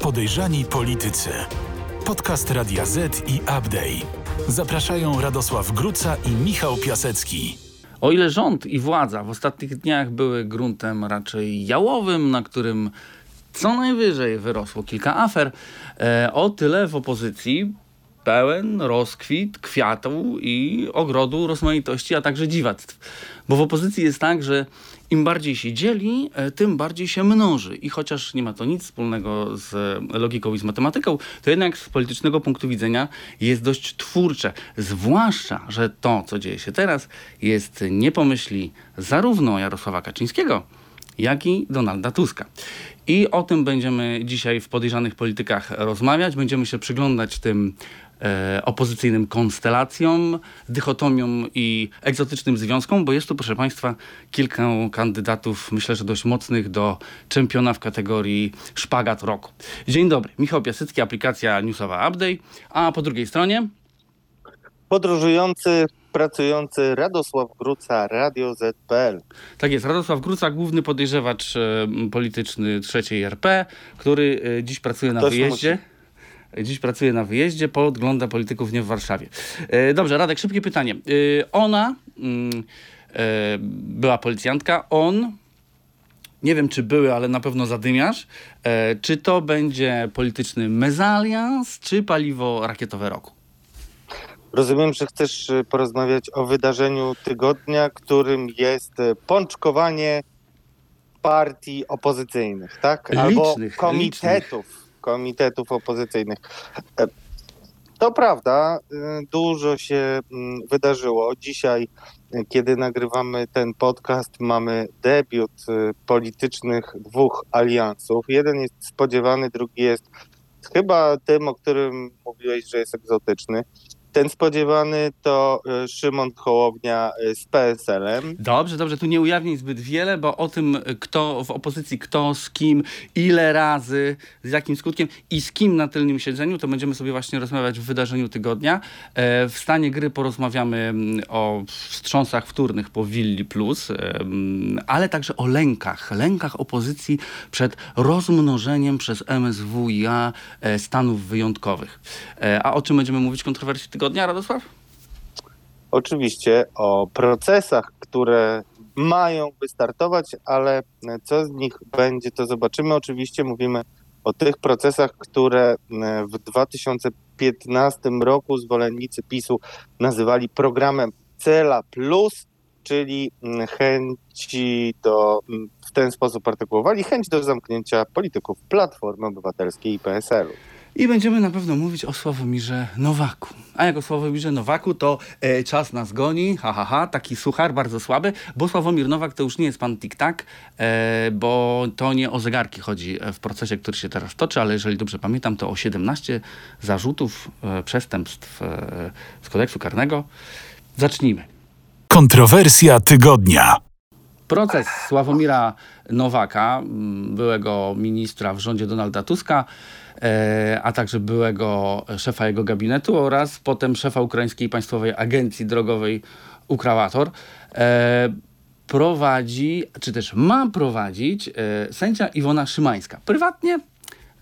Podejrzani politycy. Podcast Radia Z i Update. Zapraszają Radosław Gruca i Michał Piasecki. O ile rząd i władza w ostatnich dniach były gruntem raczej jałowym, na którym co najwyżej wyrosło kilka afer, e, o tyle w opozycji pełen rozkwit kwiatu i ogrodu rozmaitości, a także dziwactw. Bo w opozycji jest tak, że im bardziej się dzieli, e, tym bardziej się mnoży. I chociaż nie ma to nic wspólnego z logiką i z matematyką, to jednak z politycznego punktu widzenia jest dość twórcze. Zwłaszcza, że to, co dzieje się teraz, jest nie pomyśli zarówno Jarosława Kaczyńskiego, jak i Donalda Tuska. I o tym będziemy dzisiaj w podejrzanych politykach rozmawiać. Będziemy się przyglądać tym opozycyjnym konstelacjom, dychotomiom i egzotycznym związkom, bo jest tu, proszę Państwa, kilka kandydatów, myślę, że dość mocnych do czempiona w kategorii szpagat roku. Dzień dobry, Michał Piasecki, aplikacja newsowa Update, a po drugiej stronie podróżujący, pracujący Radosław Gruca, Radio ZPL. Tak jest, Radosław Gruca, główny podejrzewacz e, polityczny trzeciej RP, który e, dziś pracuje na Ktoś wyjeździe. Dziś pracuje na wyjeździe, podgląda polityków nie w Warszawie. E, Dobrze, Radek, szybkie pytanie. E, Ona mm, e, była policjantka, on, nie wiem czy były, ale na pewno zadymiarz. E, Czy to będzie polityczny mezalians, czy paliwo rakietowe roku? Rozumiem, że chcesz porozmawiać o wydarzeniu tygodnia, którym jest pączkowanie partii opozycyjnych, tak? Albo Licznych, komitetów, komitetów opozycyjnych. E, To prawda, y, dużo się mm, wydarzyło. Dzisiaj, y, kiedy nagrywamy ten podcast, mamy debiut y, politycznych dwóch aliansów. Jeden jest spodziewany, drugi jest chyba tym, o którym mówiłeś, że jest egzotyczny. Ten spodziewany to y, Szymon Hołownia y, z PSL-em. Dobrze, dobrze, tu nie ujawniaj zbyt wiele, bo o tym, kto w opozycji, kto z kim, ile razy, z jakim skutkiem i z kim na tylnym siedzeniu, to będziemy sobie właśnie rozmawiać w wydarzeniu tygodnia. E, W stanie gry porozmawiamy mm, o wstrząsach wtórnych po Willi Plus, em, ale także o lękach, lękach opozycji przed rozmnożeniem przez MSWiA e, stanów wyjątkowych. E, A o czym będziemy mówić kontrowersji tygodnia, Radosław? Oczywiście o procesach, które mają wystartować, ale co z nich będzie, to zobaczymy. Oczywiście mówimy o tych procesach, które e, w 2015 roku zwolennicy PiSu nazywali programem Cela Plus, czyli mm, chęci do, mm, w ten sposób artykułowali, chęć do zamknięcia polityków Platformy Obywatelskiej i PSL-u. I będziemy na pewno mówić o Sławomirze Nowaku. A jak o Sławomirze Nowaku, to e, czas nas goni, ha, ha, ha, taki suchar, bardzo słaby, bo Sławomir Nowak to już nie jest pan tik-tak, e, bo to nie o zegarki chodzi e, w procesie, który się teraz toczy, ale jeżeli dobrze pamiętam, to o 17 zarzutów e, przestępstw e, z kodeksu karnego. Zacznijmy. Kontrowersja tygodnia. Proces Sławomira Nowaka, byłego ministra w rządzie Donalda Tuska, a także byłego szefa jego gabinetu oraz potem szefa Ukraińskiej Państwowej Agencji Drogowej Ukrawator, e, prowadzi, czy też ma prowadzić e, sędzia Iwona Szymańska. Prywatnie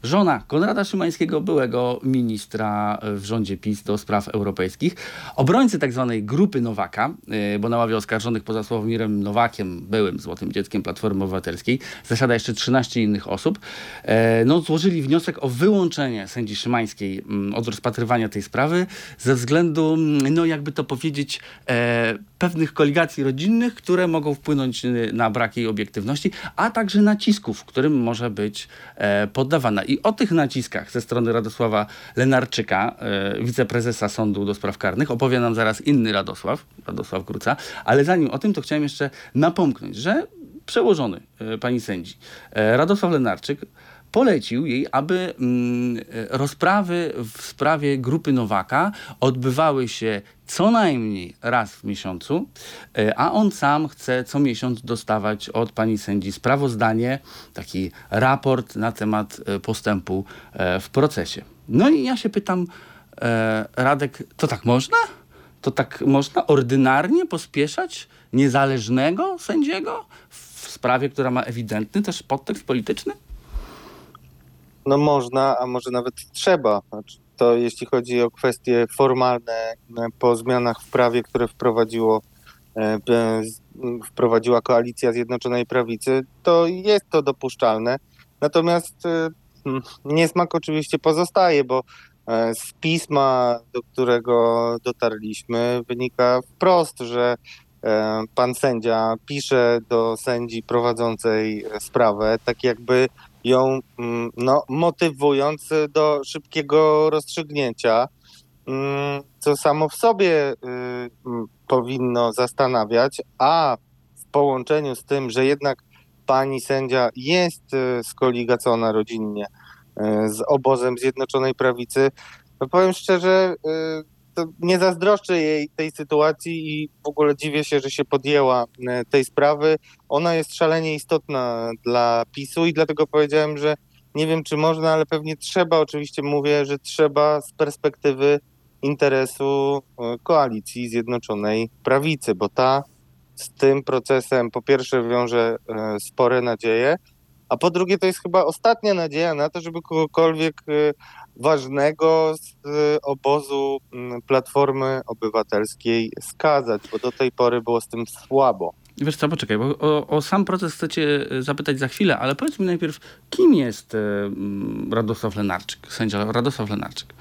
żona Konrada Szymańskiego, byłego ministra w rządzie PiS do spraw europejskich. Obrońcy tak zwanej grupy Nowaka, yy, bo na ławie oskarżonych poza Sławomirem Nowakiem, byłym złotym dzieckiem Platformy Obywatelskiej, zasiada jeszcze 13 innych osób, e, no, złożyli wniosek o wyłączenie sędzi Szymańskiej mm, od rozpatrywania tej sprawy ze względu, mm, no jakby to powiedzieć, e, pewnych koligacji rodzinnych, które mogą wpłynąć y, na brak jej obiektywności, a także nacisków, którym może być e, poddawana. I o tych naciskach ze strony Radosława Lenarczyka, e, wiceprezesa Sądu do Spraw Karnych, opowie nam zaraz inny Radosław, Radosław Kruca, ale zanim o tym, to chciałem jeszcze napomknąć, że przełożony e, pani sędzi e, Radosław Lenarczyk polecił jej, aby mm, e, rozprawy w sprawie grupy Nowaka odbywały się co najmniej raz w miesiącu, e, a on sam chce co miesiąc dostawać od pani sędzi sprawozdanie, taki raport na temat e, postępu w procesie. No i ja się pytam, Radek, to tak można? To tak można ordynarnie pospieszać niezależnego sędziego w sprawie, która ma ewidentny też podtekst polityczny? No można, a może nawet trzeba. Znaczy, to jeśli chodzi o kwestie formalne e, po zmianach w prawie, które wprowadziło, e, wprowadziła koalicja Zjednoczonej Prawicy, to jest to dopuszczalne. Natomiast e, niesmak oczywiście pozostaje, bo z pisma, do którego dotarliśmy, wynika wprost, że pan sędzia pisze do sędzi prowadzącej sprawę, tak jakby ją mm, no, motywując do szybkiego rozstrzygnięcia, mm, co samo w sobie y, mm, powinno zastanawiać, a w połączeniu z tym, że jednak pani sędzia jest y, skoligacona rodzinnie y, z obozem Zjednoczonej Prawicy, powiem szczerze, nie zazdroszczę jej tej sytuacji i w ogóle dziwię się, że się podjęła e, tej sprawy. Ona jest szalenie istotna dla PiSu i dlatego powiedziałem, że nie wiem, czy można, ale pewnie trzeba, oczywiście mówię, że trzeba z perspektywy interesu e, koalicji Zjednoczonej Prawicy, bo ta z tym procesem po pierwsze wiąże e, spore nadzieje, a po drugie to jest chyba ostatnia nadzieja na to, żeby kogokolwiek ważnego z y, obozu mm, Platformy Obywatelskiej skazać, bo do tej pory było z tym słabo. Wiesz co, poczekaj, bo o, o, sam proces chcę cię y, zapytać za chwilę, ale powiedz mi najpierw, kim jest y, mm, Radosław Lenarczyk, sędzia Radosław Lenarczyk?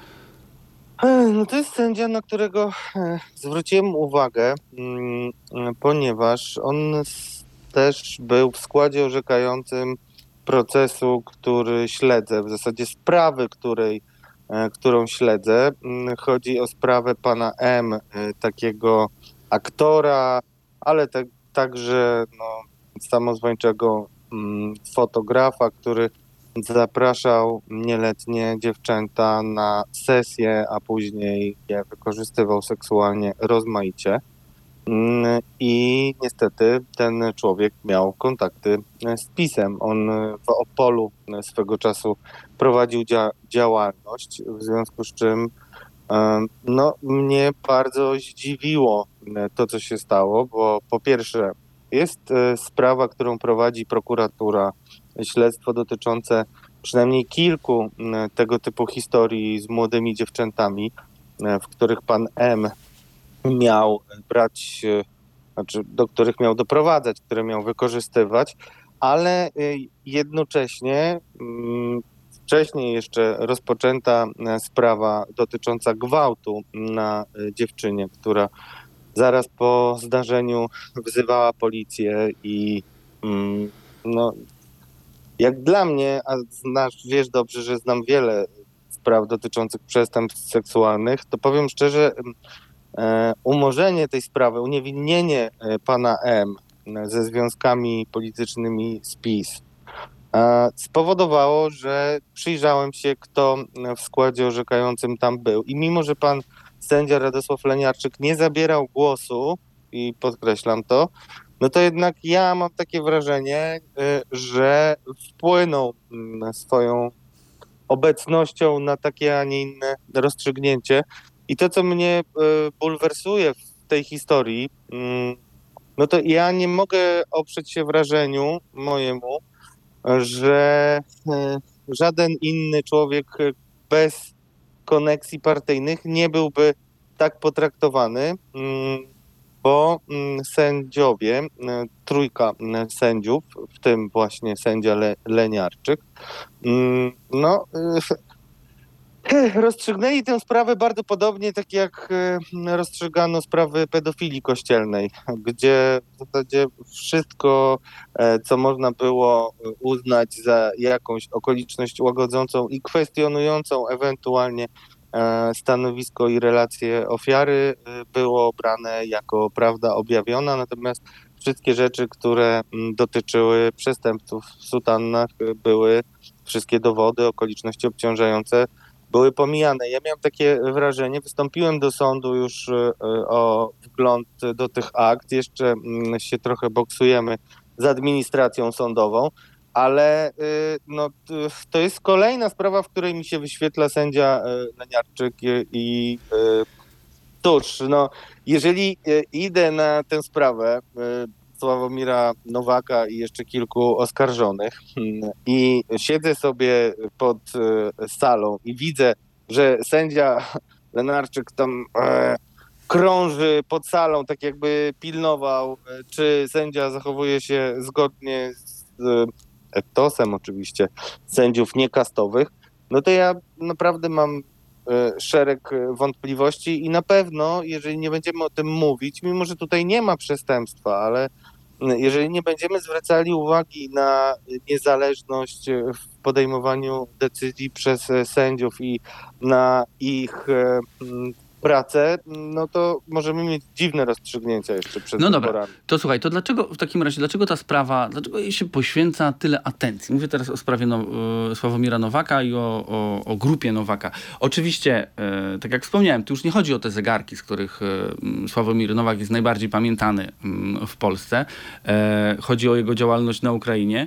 No to jest sędzia, na którego e, zwróciłem uwagę, mm, ponieważ on też był w składzie orzekającym procesu, który śledzę, w zasadzie sprawy, której, e, którą śledzę. Mm, chodzi o sprawę pana M, e, takiego aktora, ale te, także no, samozwańczego mm, fotografa, który zapraszał nieletnie dziewczęta na sesję, a później je wykorzystywał seksualnie rozmaicie. Mm, I niestety ten człowiek miał kontakty z PiSem. On w Opolu swego czasu prowadził dzia działalność, w związku z czym no, mnie bardzo zdziwiło to, co się stało, bo po pierwsze jest e, sprawa, którą prowadzi prokuratura, śledztwo dotyczące przynajmniej kilku tego typu historii z młodymi dziewczętami, e, w których pan M miał brać, e, znaczy do których miał doprowadzać, które miał wykorzystywać, ale e, jednocześnie mm, wcześniej jeszcze rozpoczęta e, sprawa dotycząca gwałtu na dziewczynie, która zaraz po zdarzeniu wzywała policję i mm, no, jak dla mnie, a znasz, wiesz dobrze, że znam wiele spraw dotyczących przestępstw seksualnych, to powiem szczerze, E, umorzenie tej sprawy, uniewinnienie e, pana M ze związkami politycznymi z PiS e, spowodowało, że przyjrzałem się, kto w składzie orzekającym tam był. I mimo, że pan sędzia Radosław Leniarczyk nie zabierał głosu, i podkreślam to, no to jednak ja mam takie wrażenie, że wpłynął swoją obecnością na takie, a nie inne rozstrzygnięcie. I to, co mnie e, bulwersuje w tej historii, mm, no to ja nie mogę oprzeć się wrażeniu mojemu, że e, żaden inny człowiek bez koneksji partyjnych nie byłby tak potraktowany, mm, bo mm, sędziowie, e, trójka sędziów, w tym właśnie sędzia Leniarczyk, no rozstrzygnęli tę sprawę bardzo podobnie, tak jak e, rozstrzygano sprawy pedofilii kościelnej, gdzie w zasadzie wszystko, e, co można było uznać za jakąś okoliczność łagodzącą i kwestionującą ewentualnie e, stanowisko i relacje ofiary, było brane jako prawda objawiona, natomiast wszystkie rzeczy, które dotyczyły przestępców w sutannach, były wszystkie dowody, okoliczności obciążające były pomijane. Ja miałem takie wrażenie, wystąpiłem do sądu już e, o wgląd do tych akt, jeszcze mm, się trochę boksujemy z administracją sądową, ale e, no, to jest kolejna sprawa, w której mi się wyświetla sędzia e, Leniarczyk i cóż, no, jeżeli idę na tę sprawę Sławomira Nowaka i jeszcze kilku oskarżonych. I siedzę sobie pod e, salą i widzę, że sędzia Lenarczyk tam e, krąży pod salą, tak jakby pilnował, e, czy sędzia zachowuje się zgodnie z etosem oczywiście sędziów niekastowych, no to ja naprawdę mam szereg e, wątpliwości i na pewno, jeżeli nie będziemy o tym mówić, mimo że tutaj nie ma przestępstwa, ale jeżeli nie będziemy zwracali uwagi na niezależność e, w podejmowaniu decyzji przez e, sędziów i na ich e, pracę, no to możemy mieć dziwne rozstrzygnięcia jeszcze przed No dobra. To słuchaj, to dlaczego w takim razie, dlaczego ta sprawa, dlaczego jej się poświęca tyle atencji? Mówię teraz o sprawie no, Sławomira Nowaka i o, o, o grupie Nowaka. Oczywiście, e, tak jak wspomniałem, tu już nie chodzi o te zegarki, z których e, Sławomir Nowak jest najbardziej pamiętany m, w Polsce. E, chodzi o jego działalność na Ukrainie.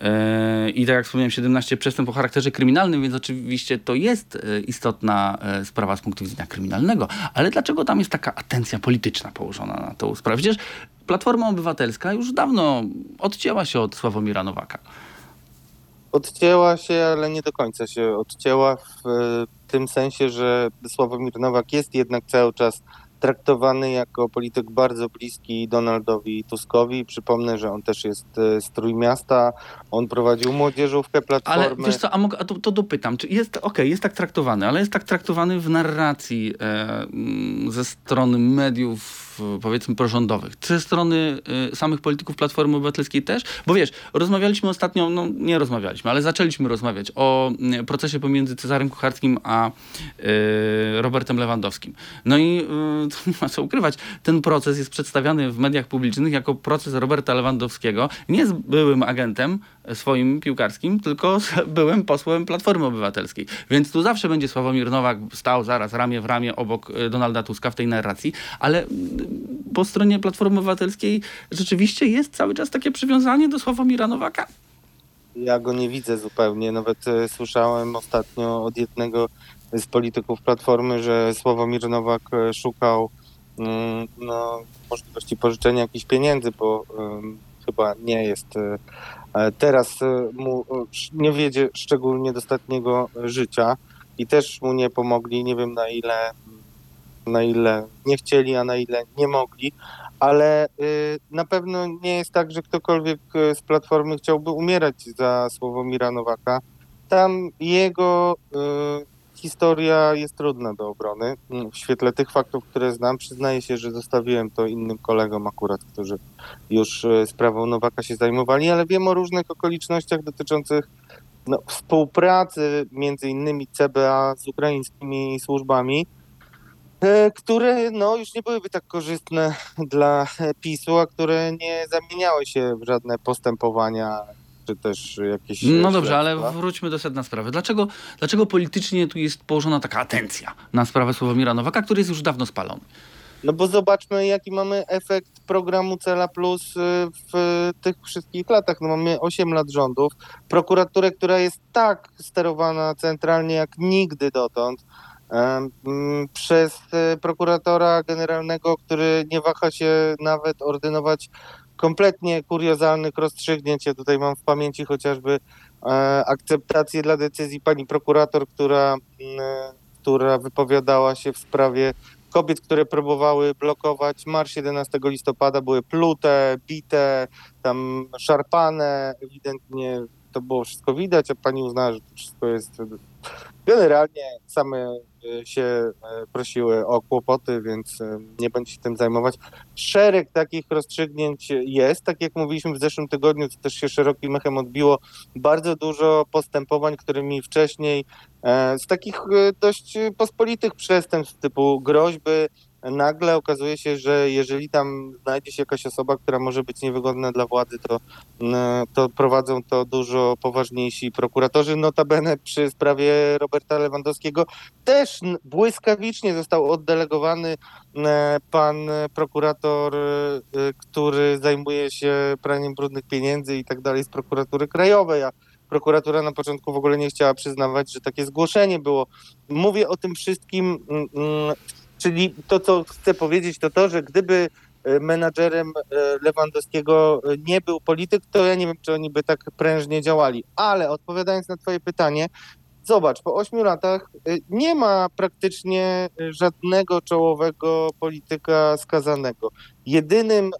E, I tak jak wspomniałem, 17 przestępstw o charakterze kryminalnym, więc oczywiście to jest e, istotna e, sprawa z punktu widzenia kryminalnego. Ale dlaczego tam jest taka atencja polityczna położona na tą sprawę? Przecież Platforma Obywatelska już dawno odcięła się od Sławomira Nowaka. Odcięła się, ale nie do końca się odcięła w tym sensie, że Sławomir Nowak jest jednak cały czas traktowany jako polityk bardzo bliski Donaldowi Tuskowi. Przypomnę, że on też jest e, z Trójmiasta, on prowadził młodzieżówkę Platformy. Ale wiesz co, a, a to, to dopytam, czy jest, okej, jest tak traktowany, ale jest tak traktowany w narracji e, ze strony mediów, e, powiedzmy, prorządowych, ze strony e, samych polityków Platformy Obywatelskiej też? Bo wiesz, rozmawialiśmy ostatnio, no nie rozmawialiśmy, ale zaczęliśmy rozmawiać o mm, procesie pomiędzy Cezarem Kucharskim a e, Robertem Lewandowskim. No i to nie ma co ukrywać, ten proces jest przedstawiany w mediach publicznych jako proces Roberta Lewandowskiego, nie z byłym agentem swoim piłkarskim, tylko z byłym posłem Platformy Obywatelskiej. Więc tu zawsze będzie Sławomir Nowak stał zaraz ramię w ramię obok e, Donalda Tuska w tej narracji, ale po stronie Platformy Obywatelskiej rzeczywiście jest cały czas takie przywiązanie do Sławomira Nowaka. Ja go nie widzę zupełnie. Nawet e, słyszałem ostatnio od jednego z polityków Platformy, że Sławomir Nowak e, szukał no, możliwości pożyczenia jakichś pieniędzy, bo em, chyba nie jest teraz e, mu e, nie wiedzie szczególnie dostatniego życia i też mu nie pomogli. Nie wiem na ile na ile nie chcieli, a na ile nie mogli, ale y, na pewno nie jest tak, że ktokolwiek z Platformy chciałby umierać za Sławomira Nowaka. Tam jego y, historia jest trudna do obrony. Mm, W świetle tych faktów, które znam, przyznaję się, że zostawiłem to innym kolegom akurat, którzy już y, sprawą Nowaka się zajmowali, ale wiem o różnych okolicznościach dotyczących no, współpracy między innymi CBA z ukraińskimi służbami, e, które no, już nie byłyby tak korzystne dla e, PiSu, a które nie zamieniały się w żadne postępowania czy też jakieś. No e, dobrze, ale śledztwa. wróćmy do sedna sprawy. Dlaczego, dlaczego politycznie tu jest położona taka atencja na sprawę Sławomira Nowaka, który jest już dawno spalony? No bo zobaczmy, jaki mamy efekt programu Cela Plus y, w tych wszystkich latach. No mamy 8 lat rządów, prokuraturę, która jest tak sterowana centralnie jak nigdy dotąd. Przez y, prokuratora generalnego, który nie waha się nawet ordynować kompletnie kuriozalnych rozstrzygnięć. Ja tutaj mam w pamięci chociażby e, akceptację dla decyzji pani prokurator, która, która wypowiadała się w sprawie kobiet, które próbowały blokować marsz 11 listopada, były plute, bite, tam szarpane, ewidentnie to było wszystko widać, a pani uznała, że to wszystko jest generalnie same e, się e, prosiły o kłopoty, więc e, nie będzie się tym zajmować. Szereg takich rozstrzygnięć jest, tak jak mówiliśmy w zeszłym tygodniu, to też się szerokim echem odbiło, bardzo dużo postępowań, którymi wcześniej z takich dość pospolitych przestępstw typu groźby, nagle okazuje się, że jeżeli tam znajdzie się jakaś osoba, która może być niewygodna dla władzy, to, mm, to prowadzą to dużo poważniejsi prokuratorzy. Notabene przy sprawie Roberta Lewandowskiego też błyskawicznie został oddelegowany e, pan prokurator, e, e, który zajmuje się praniem brudnych pieniędzy i tak dalej z prokuratury krajowej, a prokuratura na początku w ogóle nie chciała przyznawać, że takie zgłoszenie było. Mówię o tym wszystkim, mm, mm, czyli to, co chcę powiedzieć, to to, że gdyby e, menadżerem e, Lewandowskiego e, nie był polityk, to ja nie wiem, czy oni by tak prężnie działali. Ale odpowiadając na twoje pytanie, zobacz, po ośmiu latach nie ma praktycznie żadnego czołowego polityka skazanego. Jedynym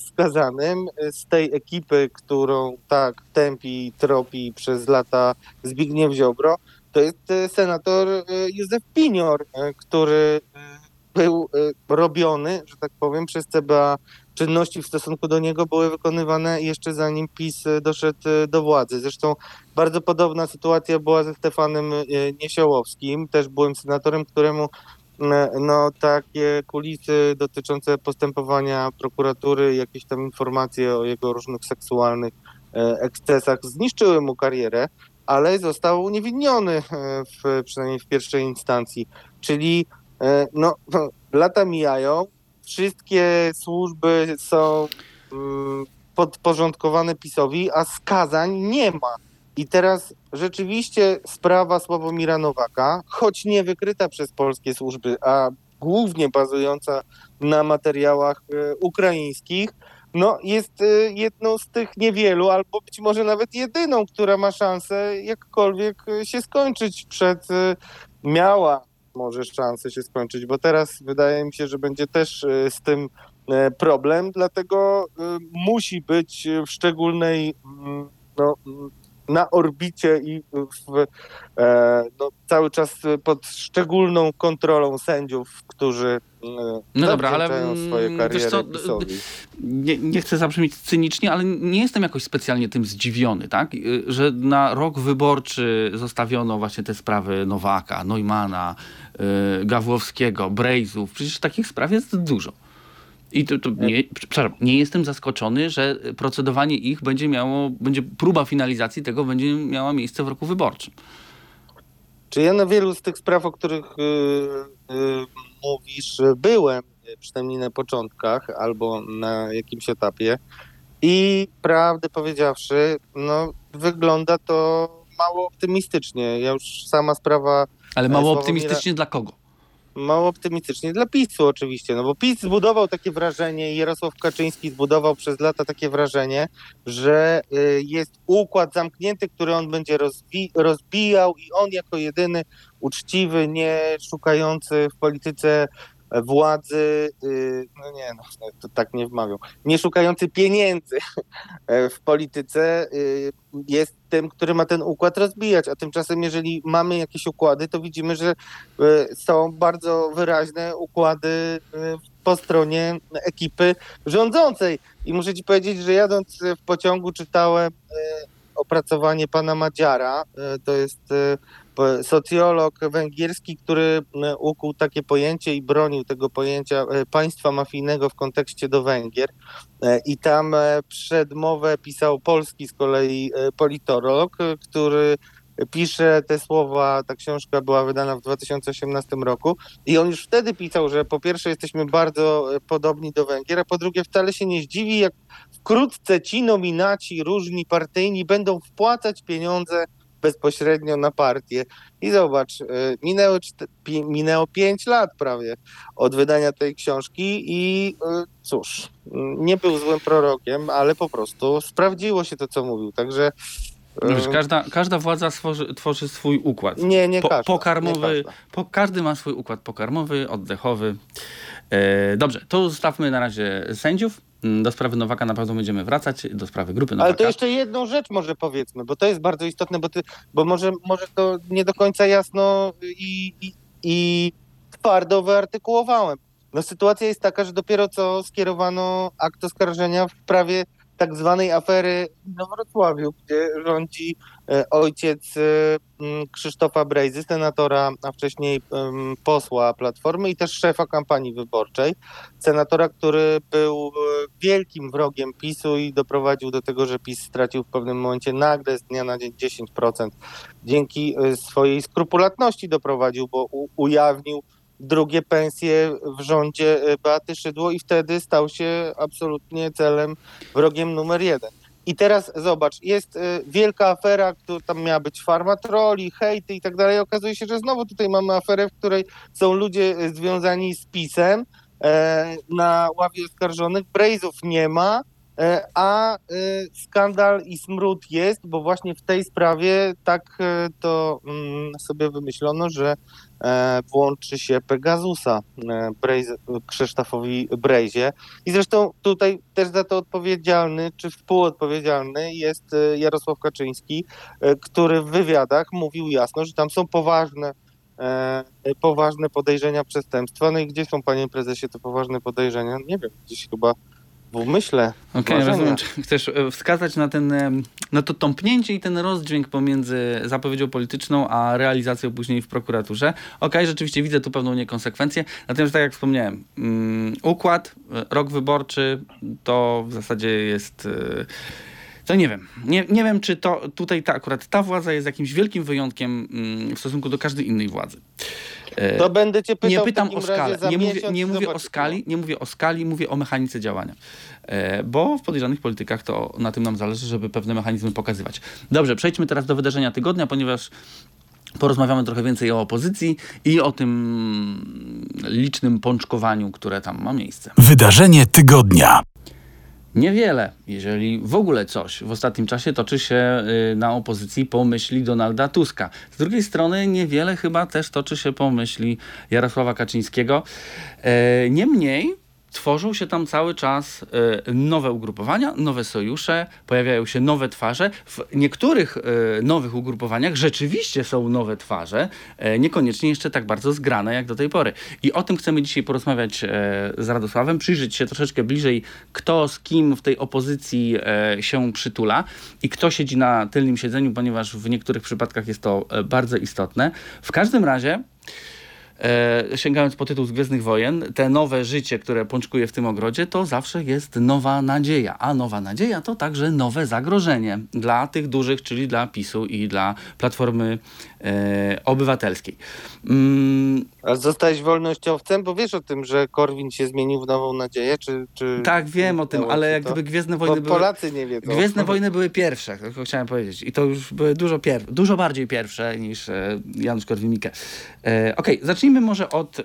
skazanym z tej ekipy, którą tak tępi, tropi przez lata Zbigniew Ziobro, to jest senator Józef Pinior, który był e, robiony, że tak powiem, przez CBA. Czynności w stosunku do niego były wykonywane jeszcze zanim PiS e, doszedł e, do władzy. Zresztą bardzo podobna sytuacja była ze Stefanem Niesiołowskim. Też byłem senatorem, któremu no, takie kulisy dotyczące postępowania prokuratury, jakieś tam informacje o jego różnych seksualnych ekscesach zniszczyły mu karierę, ale został uniewinniony, w, przynajmniej w pierwszej instancji. Czyli no, lata mijają, wszystkie służby są mm, podporządkowane PiSowi, a skazań nie ma. I teraz rzeczywiście sprawa Sławomira Nowaka, choć nie wykryta przez polskie służby, a głównie bazująca na materiałach e, ukraińskich, no jest e, jedną z tych niewielu, albo być może nawet jedyną, która ma szansę jakkolwiek e, się skończyć przed, e, miała może szansę się skończyć, bo teraz wydaje mi się, że będzie też e, z tym e, problem, dlatego e, musi być w szczególnej mm, no, mm, na orbicie i w, e, no, cały czas pod szczególną kontrolą sędziów, którzy e, No dobra, ale, mm, kariery wiesz co, nie, nie chcę zabrzmieć cynicznie, ale nie jestem jakoś specjalnie tym zdziwiony, tak? Y, Że na rok wyborczy zostawiono właśnie te sprawy Nowaka, Neumana, y, Gawłowskiego, Brejzów. Przecież takich spraw jest dużo. I to, to nie, przepraszam, nie jestem zaskoczony, że procedowanie ich będzie miało, będzie próba finalizacji tego będzie miała miejsce w roku wyborczym. Czy ja na wielu z tych spraw, o których y, y, mówisz, byłem, przynajmniej na początkach albo na jakimś etapie i prawdę powiedziawszy, no wygląda to mało optymistycznie. Ja już sama sprawa Ale mało Sławomira- optymistycznie dla kogo? Mało optymistycznie. Dla PiSu oczywiście, no bo PiS zbudował takie wrażenie i Jarosław Kaczyński zbudował przez lata takie wrażenie, że y, jest układ zamknięty, który on będzie rozwi- rozbijał i on jako jedyny uczciwy, nie szukający w polityce władzy, y, no nie, no, to tak nie wmawiał, nie szukający pieniędzy e, w polityce y, jest tym, który ma ten układ rozbijać, a tymczasem jeżeli mamy jakieś układy, to widzimy, że y, są bardzo wyraźne układy y, po stronie ekipy rządzącej. I muszę ci powiedzieć, że jadąc w pociągu czytałem opracowanie pana Madziara, to jest socjolog węgierski, który y, ukuł takie pojęcie i bronił tego pojęcia y, państwa mafijnego w kontekście do Węgier. E, I tam e, przedmowę pisał polski z kolei e, politolog, e, który pisze te słowa, ta książka była wydana w 2018 roku i on już wtedy pisał, że po pierwsze jesteśmy bardzo e, podobni do Węgier, a po drugie wcale się nie zdziwi, jak wkrótce ci nominaci różni partyjni będą wpłacać pieniądze bezpośrednio na partię. I zobacz, e, minęło, minęło 5 lat prawie od wydania tej książki i e, cóż, m, nie był złym prorokiem, ale po prostu sprawdziło się to, co mówił. Także No Wiesz, każda, każda władza stworzy, tworzy swój układ. nie, nie Po, każda, pokarmowy, nie każda. po, każdy ma swój układ pokarmowy, oddechowy. E, dobrze, to zostawmy na razie sędziów. Mm, Do sprawy Nowaka na pewno będziemy wracać, do sprawy grupy Nowaka. Ale to jeszcze jedną rzecz może powiedzmy, bo to jest bardzo istotne, bo, ty, bo może, może to nie do końca jasno i, i, i twardo wyartykułowałem. No sytuacja jest taka, że dopiero co skierowano akt oskarżenia w sprawie tak zwanej afery na Wrocławiu, gdzie rządzi e, ojciec e, Krzysztofa Brejzy, senatora, a wcześniej posła Platformy i też szefa kampanii wyborczej. Senatora, który był e, wielkim wrogiem PiSu i doprowadził do tego, że PiS stracił w pewnym momencie nagle z dnia na dzień 10%. Dzięki swojej skrupulatności doprowadził, bo ujawnił drugie pensje w rządzie e, Beaty Szydło i wtedy stał się absolutnie celem, wrogiem numer jeden. I teraz zobacz, jest e, wielka afera, która tam miała być farma troli, hejty i tak dalej. Okazuje się, że znowu tutaj mamy aferę, w której są ludzie e, związani z PiSem, na ławie oskarżonych, Brejzów nie ma, a e, skandal i smród jest, bo właśnie w tej sprawie tak e, to mm, sobie wymyślono, że e, włączy się Pegasusa e, Brejz, Krzysztofowi Brejzie. I zresztą tutaj też za to odpowiedzialny, czy współodpowiedzialny jest e, Jarosław Kaczyński, e, który w wywiadach mówił jasno, że tam są poważne e, poważne podejrzenia przestępstwa. No i gdzie są, panie prezesie, te poważne podejrzenia? Nie wiem, gdzieś chyba w umyśle. Okej, marzenia. rozumiem. Chcesz e, wskazać na ten, na to tąpnięcie i ten rozdźwięk pomiędzy zapowiedzią polityczną, a realizacją później w prokuraturze. Okej, rzeczywiście widzę tu pewną niekonsekwencję. Natomiast tak jak wspomniałem, mm, układ, e, rok wyborczy to w zasadzie jest... e, To nie wiem. Nie, nie wiem, czy to tutaj ta, akurat ta władza jest jakimś wielkim wyjątkiem mm, w stosunku do każdej innej władzy. E, To będę cię pytał nie pytam o skalę. Nie mówię, nie mówię o skali, nie mówię o skali, mówię o mechanice działania. E, Bo w podejrzanych politykach to na tym nam zależy, żeby pewne mechanizmy pokazywać. Dobrze, przejdźmy teraz do wydarzenia tygodnia, ponieważ porozmawiamy trochę więcej o opozycji i o tym licznym pączkowaniu, które tam ma miejsce. Wydarzenie tygodnia. Niewiele, jeżeli w ogóle coś w ostatnim czasie toczy się y, na opozycji po myśli Donalda Tuska. Z drugiej strony niewiele chyba też toczy się po myśli Jarosława Kaczyńskiego. E, Niemniej tworzą się tam cały czas e, nowe ugrupowania, nowe sojusze, pojawiają się nowe twarze. W niektórych e, nowych ugrupowaniach rzeczywiście są nowe twarze, e, niekoniecznie jeszcze tak bardzo zgrane jak do tej pory. I o tym chcemy dzisiaj porozmawiać z Radosławem, przyjrzeć się troszeczkę bliżej, kto z kim w tej opozycji się przytula i kto siedzi na tylnym siedzeniu, ponieważ w niektórych przypadkach jest to bardzo istotne. W każdym razie sięgając po tytuł z Gwiezdnych Wojen, te nowe życie, które pączkuje w tym ogrodzie, to zawsze jest nowa nadzieja. A nowa nadzieja to także nowe zagrożenie dla tych dużych, czyli dla PiSu i dla Platformy e, Obywatelskiej. Mm, A zostałeś wolnościowcem? Bo wiesz o tym, że Korwin się zmienił w Nową Nadzieję? Czy, czy tak, wiem o tym, ale jak to? gdyby Gwiezdne Bo Wojny były... Polacy nie wiedzą. Gwiezdne Wojny były pierwsze, tylko chciałem powiedzieć. I to już były dużo, pier- dużo bardziej pierwsze niż e, Janusz Korwin-Mikke. E, Okej, zacznijmy może od e,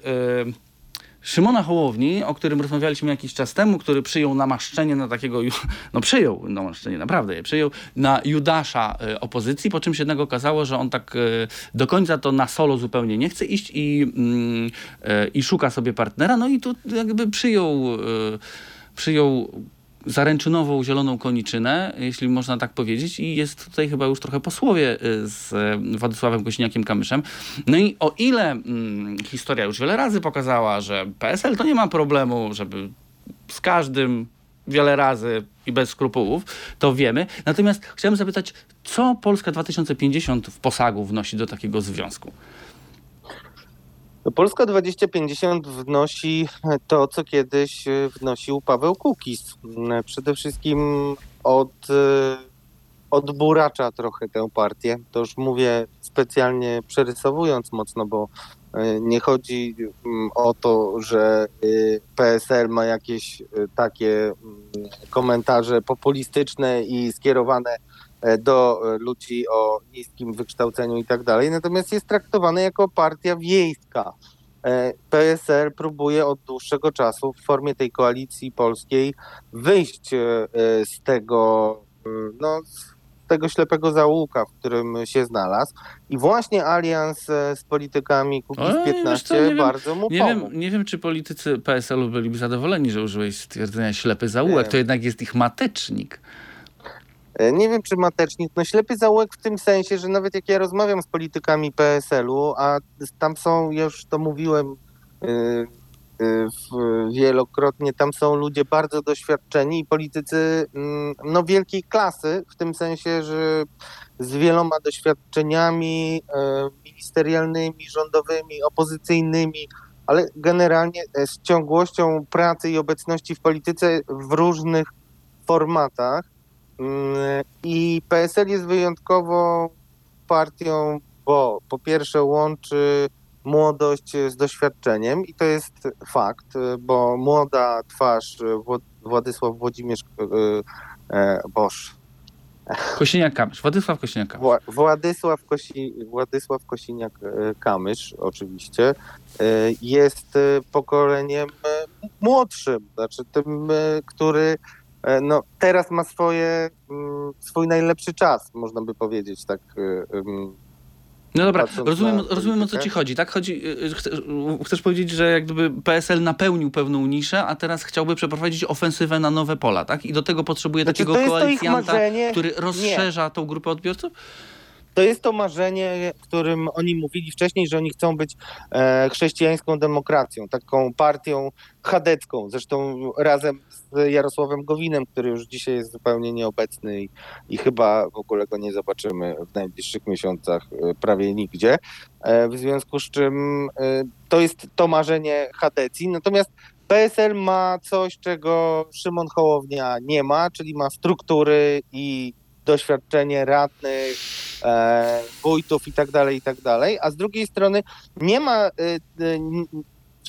Szymona Hołowni, o którym rozmawialiśmy jakiś czas temu, który przyjął namaszczenie na takiego, no przyjął namaszczenie, naprawdę je przyjął, na Judasza e, opozycji, po czym się jednak okazało, że on tak e, do końca to na solo zupełnie nie chce iść i, mm, e, i szuka sobie partnera, no i tu jakby przyjął, przyjął zaręczynową zieloną koniczynę, jeśli można tak powiedzieć, i jest tutaj chyba już trochę posłowie y, z y, Władysławem Kośniakiem-Kamyszem. No i o ile mm, historia już wiele razy pokazała, że PSL to nie ma problemu, żeby z każdym wiele razy i bez skrupułów, to wiemy. Natomiast chciałem zapytać, co Polska 2050 w posagu wnosi do takiego związku? No, Polska 2050 wnosi to, co kiedyś e, wnosił Paweł Kukiz. Mm, Przede wszystkim od, e, odburacza trochę tę partię. To już mówię specjalnie przerysowując mocno, bo e, nie chodzi mm, o to, że PSL ma jakieś takie mm, komentarze populistyczne i skierowane do e, ludzi o niskim wykształceniu i tak dalej, natomiast jest traktowany jako partia wiejska. E, PSL próbuje od dłuższego czasu w formie tej koalicji polskiej wyjść e, e, z tego, e, no, z tego ślepego zaułka, w którym się znalazł. I właśnie alians e, z politykami Oj, wiesz Kukiz-15 co, nie wiem, bardzo mu Nie pomógł. wiem, nie wiem, czy politycy PSL-u byliby zadowoleni, że użyłeś stwierdzenia ślepy zaułek. Nie. To jednak jest ich matecznik. E, Nie wiem, czy matecznik, no ślepy zaułek w tym sensie, że nawet jak ja rozmawiam z politykami PSL-u, a tam są, już to mówiłem y, y, w- wielokrotnie, tam są ludzie bardzo doświadczeni i politycy mm, no, wielkiej klasy, w tym sensie, że z wieloma doświadczeniami ministerialnymi, rządowymi, opozycyjnymi, ale generalnie z ciągłością pracy i obecności w polityce w różnych formatach. I PSL jest wyjątkową partią, bo po pierwsze łączy młodość z doświadczeniem i to jest fakt, bo młoda twarz Władysław Włodzimierz e, e, Bosz, Kosiniak-Kamysz, Władysław Kosiniak-Kamysz. Wła- Władysław, Kosi, Władysław Kosiniak-Kamysz oczywiście e, jest pokoleniem młodszym, znaczy tym, który no, teraz ma swoje, mm, swój najlepszy czas, można by powiedzieć, tak. e, em, No dobra, rozumiem, rozumiem o co ci chodzi, tak? Chodzi, y, y, chce- y, chcesz powiedzieć, że jak gdyby PSL napełnił pewną niszę, a teraz chciałby przeprowadzić ofensywę na nowe pola, tak? I do tego potrzebuje Znaczy, takiego koalicjanta, który Nie. rozszerza tą grupę odbiorców? To jest to marzenie, którym oni mówili wcześniej, że oni chcą być e, chrześcijańską demokracją, taką partią chadecką. Zresztą razem z Jarosławem Gowinem, który już dzisiaj jest zupełnie nieobecny i, i chyba w ogóle go nie zobaczymy w najbliższych miesiącach e, prawie nigdzie. E, w związku z czym to jest to marzenie chadecji. Natomiast PSL ma coś, czego Szymon Hołownia nie ma, czyli ma struktury i doświadczenie radnych, e, wójtów i tak dalej, i tak dalej, a z drugiej strony nie ma, e, n-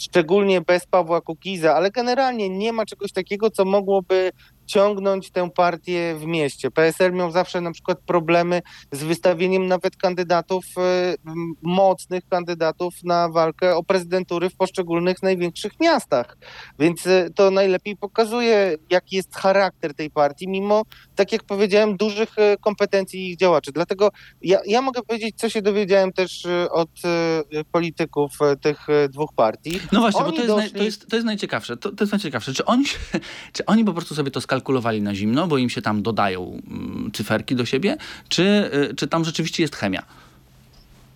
szczególnie bez Pawła Kukiza, ale generalnie nie ma czegoś takiego, co mogłoby ciągnąć tę partię w mieście. PSL miał zawsze na przykład problemy z wystawieniem nawet kandydatów, e, mocnych kandydatów na walkę o prezydentury w poszczególnych największych miastach. Więc e, to najlepiej pokazuje, jaki jest charakter tej partii, mimo, tak jak powiedziałem, dużych e, kompetencji ich działaczy. Dlatego ja, ja mogę powiedzieć, co się dowiedziałem też od polityków tych dwóch partii. No właśnie, bo Oni to jest, naj, doszli- to, jest, to jest najciekawsze. To, to jest najciekawsze. Czy oni, czy oni po prostu sobie to skalkulowali na zimno, bo im się tam dodają mm, cyferki do siebie, czy, y, czy tam rzeczywiście jest chemia?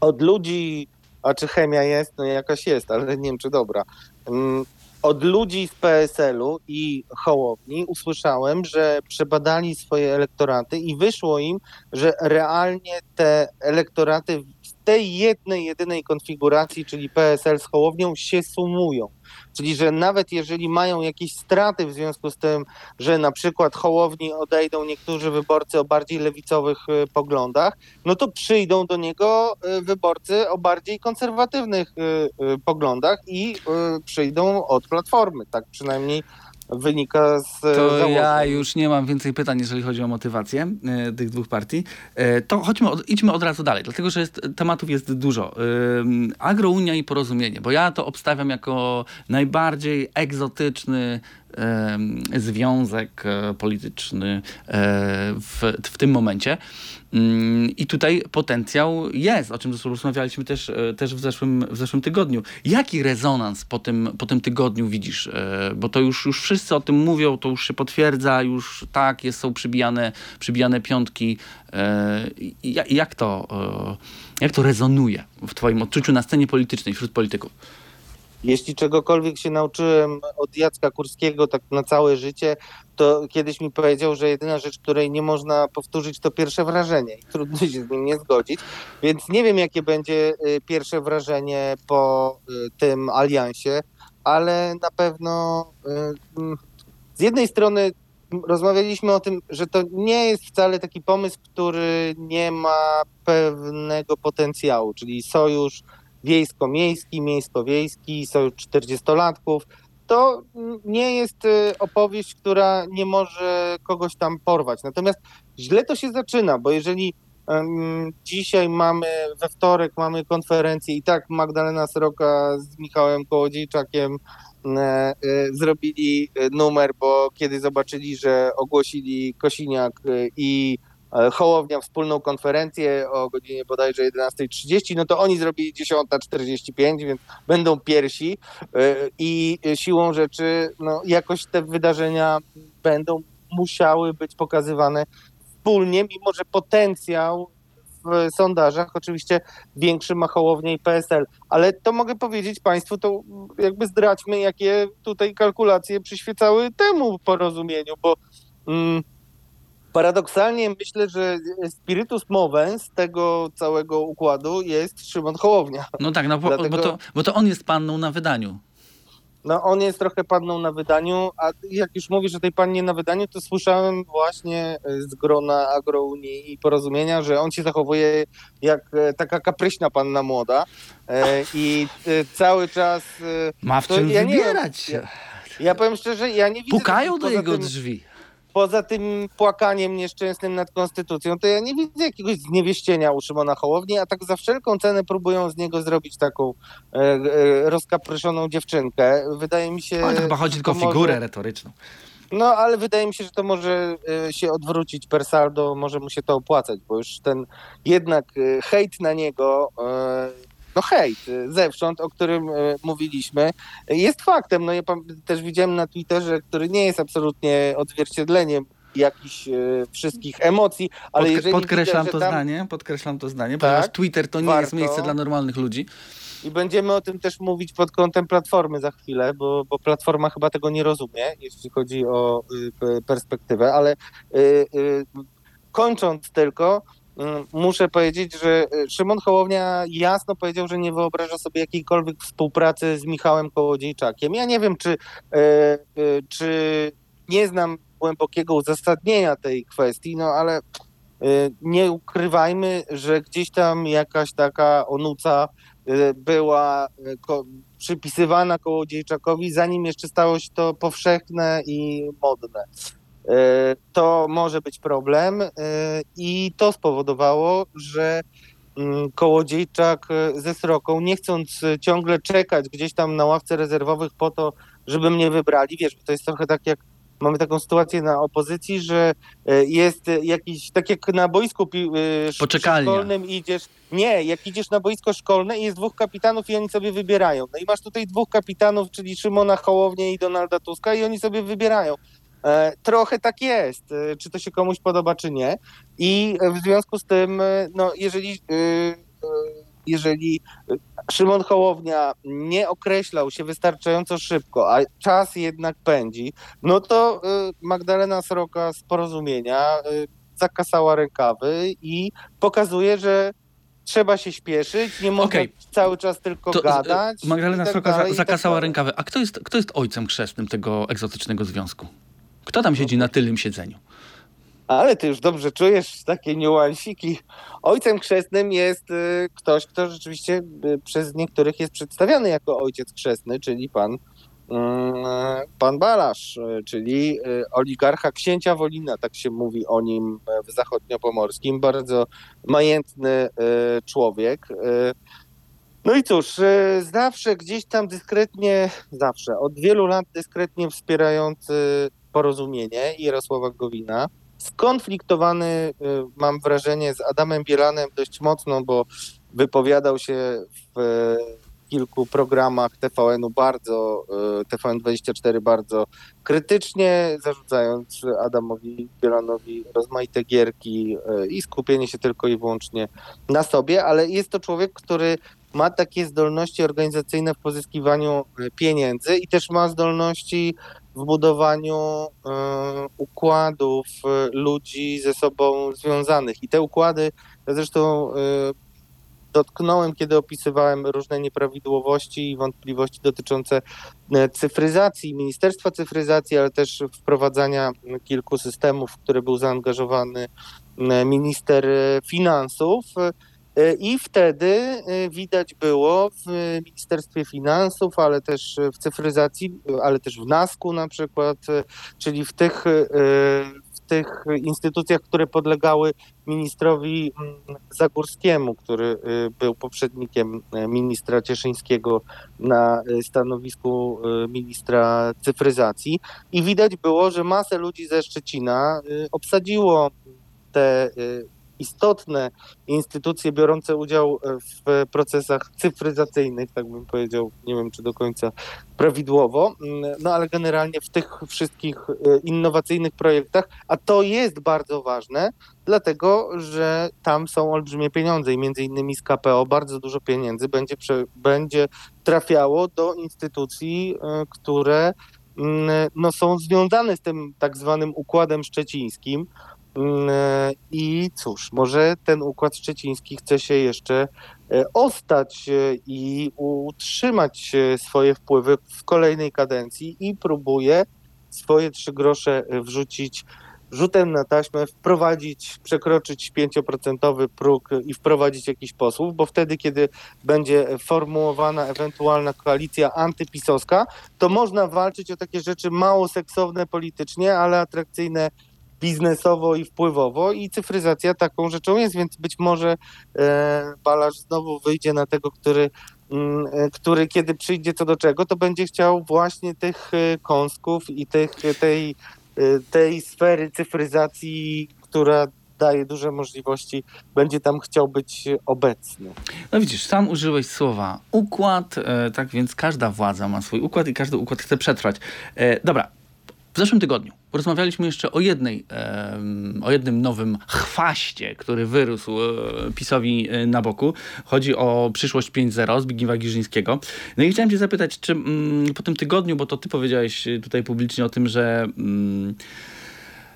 od ludzi, a czy chemia jest? No jakaś jest, ale nie wiem, czy dobra. Mm, Od ludzi z PSL-u i Hołowni usłyszałem, że przebadali swoje elektoraty i wyszło im, że realnie te elektoraty w tej jednej, jedynej konfiguracji, czyli PSL z Hołownią, się sumują. Czyli, że nawet jeżeli mają jakieś straty w związku z tym, że na przykład Hołowni odejdą niektórzy wyborcy o bardziej lewicowych y, poglądach, no to przyjdą do niego y, wyborcy o bardziej konserwatywnych y, poglądach i przyjdą od Platformy. Tak przynajmniej wynika z To założeń. ja już nie mam więcej pytań, jeżeli chodzi o motywację e, tych dwóch partii. E, to chodźmy, od, idźmy od razu dalej, dlatego że jest, tematów jest dużo. Agrounia i porozumienie, bo ja to obstawiam jako najbardziej egzotyczny związek e, polityczny e, w, w tym momencie. Ym, I tutaj potencjał jest, o czym rozmawialiśmy też, e, też w, zeszłym, w zeszłym tygodniu. Jaki rezonans po tym, po tym tygodniu widzisz? E, Bo to już, już wszyscy o tym mówią, to już się potwierdza, już tak, jest, są przybijane, przybijane piątki. E, Jak to, jak to rezonuje w twoim odczuciu na scenie politycznej wśród polityków? Jeśli czegokolwiek się nauczyłem od Jacka Kurskiego tak na całe życie, to kiedyś mi powiedział, że jedyna rzecz, której nie można powtórzyć, to pierwsze wrażenie. I trudno się z nim nie zgodzić. Więc nie wiem, jakie będzie y, pierwsze wrażenie po y, tym aliansie, ale na pewno y, mm, z jednej strony rozmawialiśmy o tym, że to nie jest wcale taki pomysł, który nie ma pewnego potencjału, czyli sojusz wiejsko-miejski, miejsko-wiejski, sojusz 40-latków. To nie jest y, opowieść, która nie może kogoś tam porwać. Natomiast źle to się zaczyna, bo jeżeli em, dzisiaj mamy, we wtorek mamy konferencję i tak Magdalena Sroka z Michałem Kołodziejczakiem e, e, zrobili e, numer, bo kiedy zobaczyli, że ogłosili Kosiniak i Hołownia wspólną konferencję o godzinie bodajże 11.30, no to oni zrobili 10.45, więc będą pierwsi e, i siłą rzeczy no, jakoś te wydarzenia będą musiały być pokazywane wspólnie, mimo że potencjał w sondażach oczywiście większy ma Hołownia i PSL. Ale to mogę powiedzieć Państwu, to jakby zdradźmy, jakie tutaj kalkulacje przyświecały temu porozumieniu, bo mm, paradoksalnie myślę, że spiritus movens tego całego układu jest Szymon Hołownia. No tak, no, bo, Dlatego- bo, to, bo to on jest panną na wydaniu. No on jest trochę panną na wydaniu, a jak już mówisz o tej pannie na wydaniu, to słyszałem właśnie z grona agrounii i porozumienia, że on się zachowuje jak e, taka kapryśna panna młoda e, i e, cały czas... e, Ma w To czym ja nie wybierać się. Ja powiem szczerze, ja nie widzę... Pukają do jego tym- drzwi. Poza tym płakaniem nieszczęsnym nad konstytucją, to ja nie widzę jakiegoś zniewieścienia u Szymona Hołowni, a tak za wszelką cenę próbują z niego zrobić taką e, e, rozkapryszoną dziewczynkę. Wydaje mi się... Ale to chyba chodzi tylko o to może- figurę retoryczną. No, ale wydaje mi się, że to może e, się odwrócić per saldo, może mu się to opłacać, bo już ten jednak e, hejt na niego, e, no hejt e, zewsząd, o którym e, mówiliśmy, jest faktem. No ja też widziałem na Twitterze, który nie jest absolutnie odzwierciedleniem jakichś e, wszystkich emocji, ale Podk- jeżeli podkreślam widzę, to tam... zdanie, podkreślam to zdanie, Tak, ponieważ Twitter to nie jest warto. miejsce dla normalnych ludzi. I będziemy o tym też mówić pod kątem Platformy za chwilę, bo, bo Platforma chyba tego nie rozumie, jeśli chodzi o y, perspektywę, ale y, y, kończąc tylko, y, muszę powiedzieć, że y, Szymon Hołownia jasno powiedział, że nie wyobraża sobie jakiejkolwiek współpracy z Michałem Kołodziejczakiem. Ja nie wiem, czy, y, y, czy nie znam głębokiego uzasadnienia tej kwestii, no ale y, nie ukrywajmy, że gdzieś tam jakaś taka onuca y, była y, przypisywana Kołodziejczakowi, zanim jeszcze stało się to powszechne i modne. Y, To może być problem y, i to spowodowało, że mm, Kołodziejczak y, ze Sroką, nie chcąc ciągle czekać gdzieś tam na ławce rezerwowych po to, żeby mnie wybrali, wiesz, to jest trochę tak jak mamy taką sytuację na opozycji, że jest jakiś, tak jak na boisku Poczekalnia. szkolnym idziesz, nie, jak idziesz na boisko szkolne i jest dwóch kapitanów i oni sobie wybierają. No i masz tutaj dwóch kapitanów, czyli Szymona Hołownię i Donalda Tuska i oni sobie wybierają. E, trochę tak jest, e, czy to się komuś podoba, czy nie. I w związku z tym, e, no jeżeli, jeżeli Szymon Hołownia nie określał się wystarczająco szybko, a czas jednak pędzi, no to Magdalena Sroka z porozumienia zakasała rękawy i pokazuje, że trzeba się śpieszyć, nie można Okej. cały czas tylko To, gadać. Magdalena tak Sroka dalej, tak zakasała dalej. rękawy. A kto jest, kto jest ojcem chrzestnym tego egzotycznego związku? Kto tam siedzi na tylnym siedzeniu? Ale ty już dobrze czujesz takie niuansiki. Ojcem chrzestnym jest y, ktoś, kto rzeczywiście y, przez niektórych jest przedstawiany jako ojciec chrzestny, czyli pan, mm, pan Balasz, y, czyli y, oligarcha księcia Wolina, tak się mówi o nim w zachodniopomorskim. Bardzo majętny y, człowiek. y. No i cóż, y, zawsze gdzieś tam dyskretnie, zawsze, od wielu lat dyskretnie wspierający porozumienie Jarosława Gowina. Skonfliktowany, y, mam wrażenie, z Adamem Bielanem dość mocno, bo wypowiadał się w y, kilku programach TVN-u bardzo, y, TVN24 bardzo krytycznie, zarzucając Adamowi Bielanowi rozmaite gierki i skupienie się tylko i wyłącznie na sobie, ale jest to człowiek, który ma takie zdolności organizacyjne w pozyskiwaniu pieniędzy i też ma zdolności w budowaniu e, układów e, ludzi ze sobą związanych. I te układy, ja zresztą e, dotknąłem, kiedy opisywałem różne nieprawidłowości i wątpliwości dotyczące cyfryzacji, Ministerstwa Cyfryzacji, ale też wprowadzania kilku systemów, w które był zaangażowany minister finansów. E, I wtedy e, widać było w Ministerstwie Finansów, ale też w cyfryzacji, ale też w NASK-u na przykład, e, czyli w tych, w tych instytucjach, które podlegały ministrowi mm, Zagórskiemu, który był poprzednikiem ministra Cieszyńskiego na stanowisku ministra cyfryzacji. I widać było, że masę ludzi ze Szczecina obsadziło te istotne instytucje biorące udział w procesach cyfryzacyjnych, tak bym powiedział, nie wiem czy do końca prawidłowo, mm, no ale generalnie w tych wszystkich e, innowacyjnych projektach, a to jest bardzo ważne, dlatego że tam są olbrzymie pieniądze i między innymi z KPO bardzo dużo pieniędzy będzie, będzie trafiało do instytucji, e, które mm, no, są związane z tym tak zwanym układem szczecińskim. Mm, I cóż, może ten układ szczeciński chce się jeszcze e, ostać e, i utrzymać e, swoje wpływy w kolejnej kadencji i próbuje swoje trzy grosze e, wrzucić rzutem na taśmę wprowadzić, przekroczyć 5% próg i wprowadzić jakiś posłów, bo wtedy, kiedy będzie formułowana ewentualna koalicja antypisowska, to można walczyć o takie rzeczy mało seksowne politycznie, ale atrakcyjne biznesowo i wpływowo i cyfryzacja taką rzeczą jest, więc być może e, Balasz znowu wyjdzie na tego, który, mm, e, który kiedy przyjdzie co do czego, to będzie chciał właśnie tych e, kąsków i tych, tej, e, tej sfery cyfryzacji, która daje duże możliwości, będzie tam chciał być obecny. No widzisz, sam użyłeś słowa układ, tak więc każda władza ma swój układ i każdy układ chce przetrwać. Dobra, w zeszłym tygodniu Porozmawialiśmy jeszcze o jednej, o jednym nowym chwaście, który wyrósł e, PiSowi e, na boku. Chodzi o przyszłość 5.0 Zbigniewa Giżyńskiego. No i chciałem cię zapytać, czy mm, po tym tygodniu, bo to ty powiedziałeś tutaj publicznie o tym, że mm,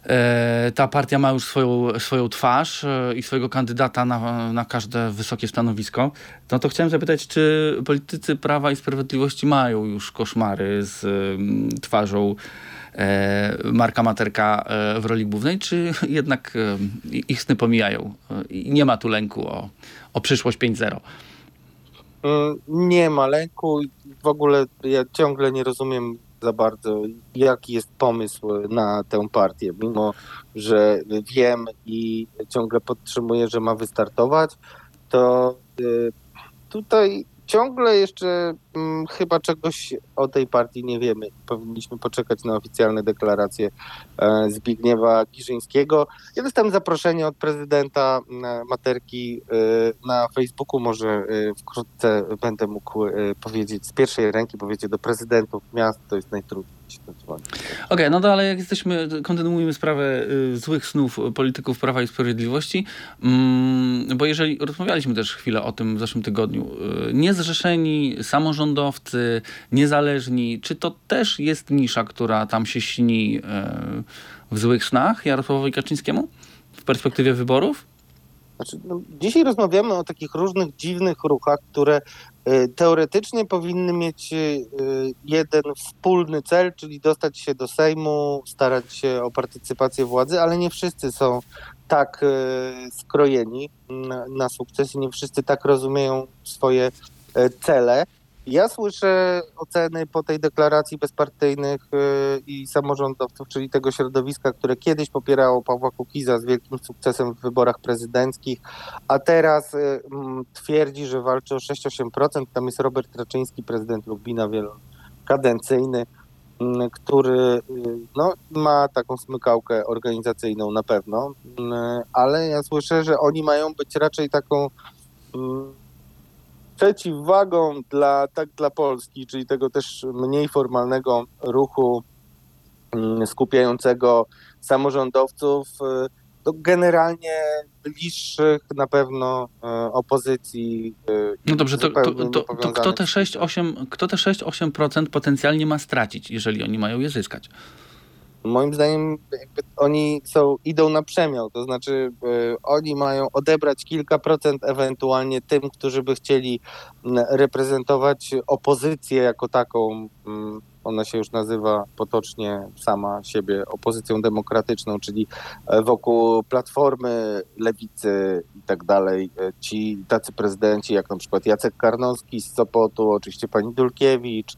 e, ta partia ma już swoją, swoją twarz i swojego kandydata na, na każde wysokie stanowisko, no to chciałem zapytać, czy politycy Prawa i Sprawiedliwości mają już koszmary z twarzą E, Marka Materka e, w roli głównej, czy jednak e, ich sny pomijają i nie ma tu lęku o, o przyszłość 5-0? Mm, nie ma lęku. W ogóle ja ciągle nie rozumiem za bardzo, jaki jest pomysł na tę partię, mimo że wiem i ciągle podtrzymuję, że ma wystartować, to tutaj ciągle jeszcze chyba czegoś o tej partii nie wiemy. Powinniśmy poczekać na oficjalne deklaracje e, Zbigniewa Giżyńskiego. Ja dostałem zaproszenie od prezydenta e, Materki e, na Facebooku. Może wkrótce będę mógł powiedzieć z pierwszej ręki, powiedzieć do prezydentów miast, to jest najtrudniej. Okej, okay, no to ale jak jesteśmy, kontynuujemy sprawę y, złych snów polityków Prawa i Sprawiedliwości, mm, bo jeżeli rozmawialiśmy też chwilę o tym w zeszłym tygodniu, y, niezrzeszeni samorządowcy, niezależni, czy to też jest nisza, która tam się śni y, w złych snach Jarosławowi Kaczyńskiemu w perspektywie wyborów? Znaczy, no, dzisiaj rozmawiamy o takich różnych dziwnych ruchach, które y, teoretycznie powinny mieć y, jeden wspólny cel, czyli dostać się do Sejmu, starać się o partycypację władzy, ale nie wszyscy są tak y, skrojeni na, na sukces i nie wszyscy tak rozumieją swoje cele. Ja słyszę oceny po tej deklaracji bezpartyjnych y, i samorządowców, czyli tego środowiska, które kiedyś popierało Pawła Kukiza z wielkim sukcesem w wyborach prezydenckich, a teraz y, twierdzi, że walczy o 6-8%. Tam jest Robert Raczyński, prezydent Lubina wielokadencyjny, który y, no, ma taką smykałkę organizacyjną na pewno, ale ja słyszę, że oni mają być raczej taką przeciwwagą dla, tak dla Polski, czyli tego też mniej formalnego ruchu mm, skupiającego samorządowców, y, do generalnie bliższych na pewno y, opozycji. Y, no dobrze, to, to, to, to kto te 6-8% potencjalnie ma stracić, jeżeli oni mają je zyskać? Moim zdaniem oni są, idą na przemiał, to znaczy y, oni mają odebrać kilka procent ewentualnie tym, którzy by chcieli reprezentować opozycję jako taką. ona się już nazywa potocznie sama siebie opozycją demokratyczną, czyli e, wokół Platformy, Lewicy i tak dalej. E, ci tacy prezydenci jak na przykład Jacek Karnowski z Sopotu, oczywiście pani Dulkiewicz,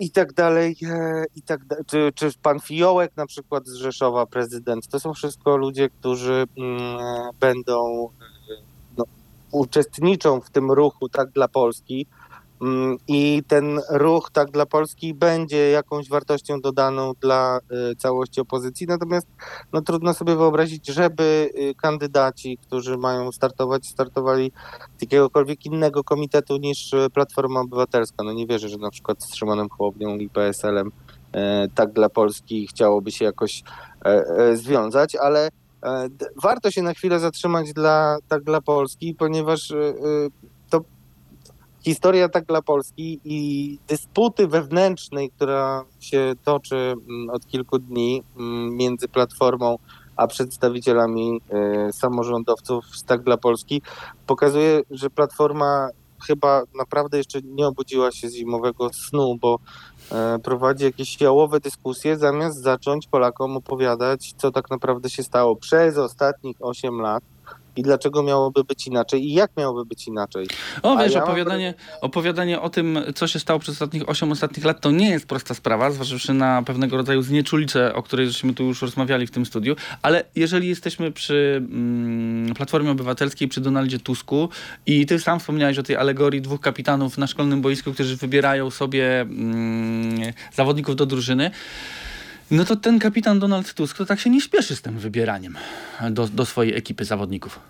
i tak dalej, e, i tak czy, czy pan Fiołek na przykład z Rzeszowa, prezydent, to są wszystko ludzie, którzy mm, będą, no, uczestniczą w tym ruchu tak dla Polski, I ten ruch tak dla Polski będzie jakąś wartością dodaną dla y, całości opozycji. Natomiast no, trudno sobie wyobrazić, żeby y, kandydaci, którzy mają startować, startowali z jakiegokolwiek innego komitetu niż y, Platforma Obywatelska. No nie wierzę, że na przykład z Szymonem Chłownią i PSL-em tak dla Polski chciałoby się jakoś związać, ale warto się na chwilę zatrzymać dla, tak dla Polski, ponieważ historia tak dla Polski i dysputy wewnętrznej, która się toczy mm, od kilku dni mm, między Platformą a przedstawicielami y, samorządowców z tak dla Polski, pokazuje, że Platforma chyba naprawdę jeszcze nie obudziła się z zimowego snu, bo e, prowadzi jakieś jałowe dyskusje, zamiast zacząć Polakom opowiadać, co tak naprawdę się stało przez ostatnich 8 lat i dlaczego miałoby być inaczej i jak miałoby być inaczej. O, wiesz, ja mam opowiadanie, opowiadanie o tym, co się stało przez ostatnich 8 ostatnich lat, to nie jest prosta sprawa, zważywszy na pewnego rodzaju znieczulicę, o której żeśmy tu już rozmawiali w tym studiu, ale jeżeli jesteśmy przy mm, Platformie Obywatelskiej, przy Donaldzie Tusku i ty sam wspomniałeś o tej alegorii dwóch kapitanów na szkolnym boisku, którzy wybierają sobie mm, zawodników do drużyny, no to ten kapitan Donald Tusk to tak się nie śpieszy z tym wybieraniem do, do swojej ekipy zawodników.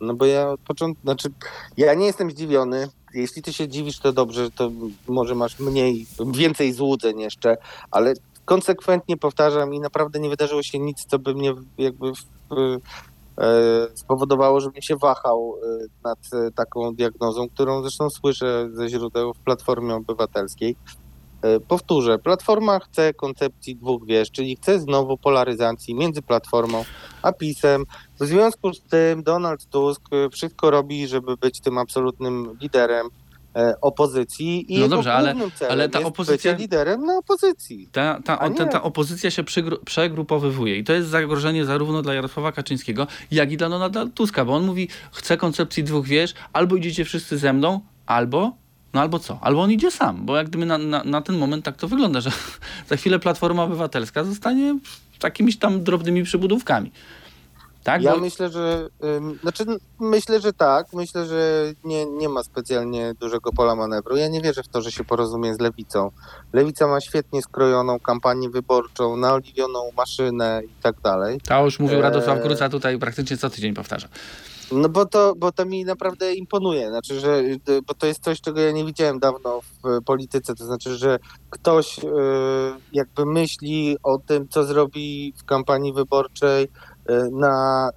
No bo ja od początku, znaczy ja nie jestem zdziwiony. Jeśli ty się dziwisz, to dobrze, to może masz mniej, więcej złudzeń jeszcze, ale konsekwentnie powtarzam i naprawdę nie wydarzyło się nic, co by mnie jakby w, e, spowodowało, żebym się wahał e, nad e, taką diagnozą, którą zresztą słyszę ze źródeł w Platformie Obywatelskiej. E, Powtórzę, Platforma chce koncepcji dwóch wież, czyli chce znowu polaryzacji między Platformą a PiSem. W związku z tym Donald Tusk e, wszystko robi, żeby być tym absolutnym liderem e, opozycji i No dobrze, ale- ale ta jest opozycja- liderem na opozycji. Ta, ta, o, ta, ta opozycja się przygru, przegrupowywuje i to jest zagrożenie zarówno dla Jarosława Kaczyńskiego, jak i dla Donalda Tuska, bo on mówi, chce koncepcji dwóch wież, albo idziecie wszyscy ze mną, albo, no albo co, albo on idzie sam, bo jak gdyby na, na, na ten moment tak to wygląda, że za chwilę Platforma Obywatelska zostanie jakimiś tam drobnymi przybudówkami. Tak? Ja Bo- myślę, że ym, znaczy myślę, że tak. Myślę, że nie, nie ma specjalnie dużego pola manewru. Ja nie wierzę w to, że się porozumie z lewicą. Lewica ma świetnie skrojoną kampanię wyborczą, naoliwioną maszynę i tak dalej. To już mówił Radosław. Gruca, tutaj praktycznie co tydzień powtarza. No bo to, bo to mi naprawdę imponuje. Znaczy, że y, bo to jest coś, czego ja nie widziałem dawno w polityce. To znaczy, że ktoś y, jakby myśli o tym, co zrobi w kampanii wyborczej y, na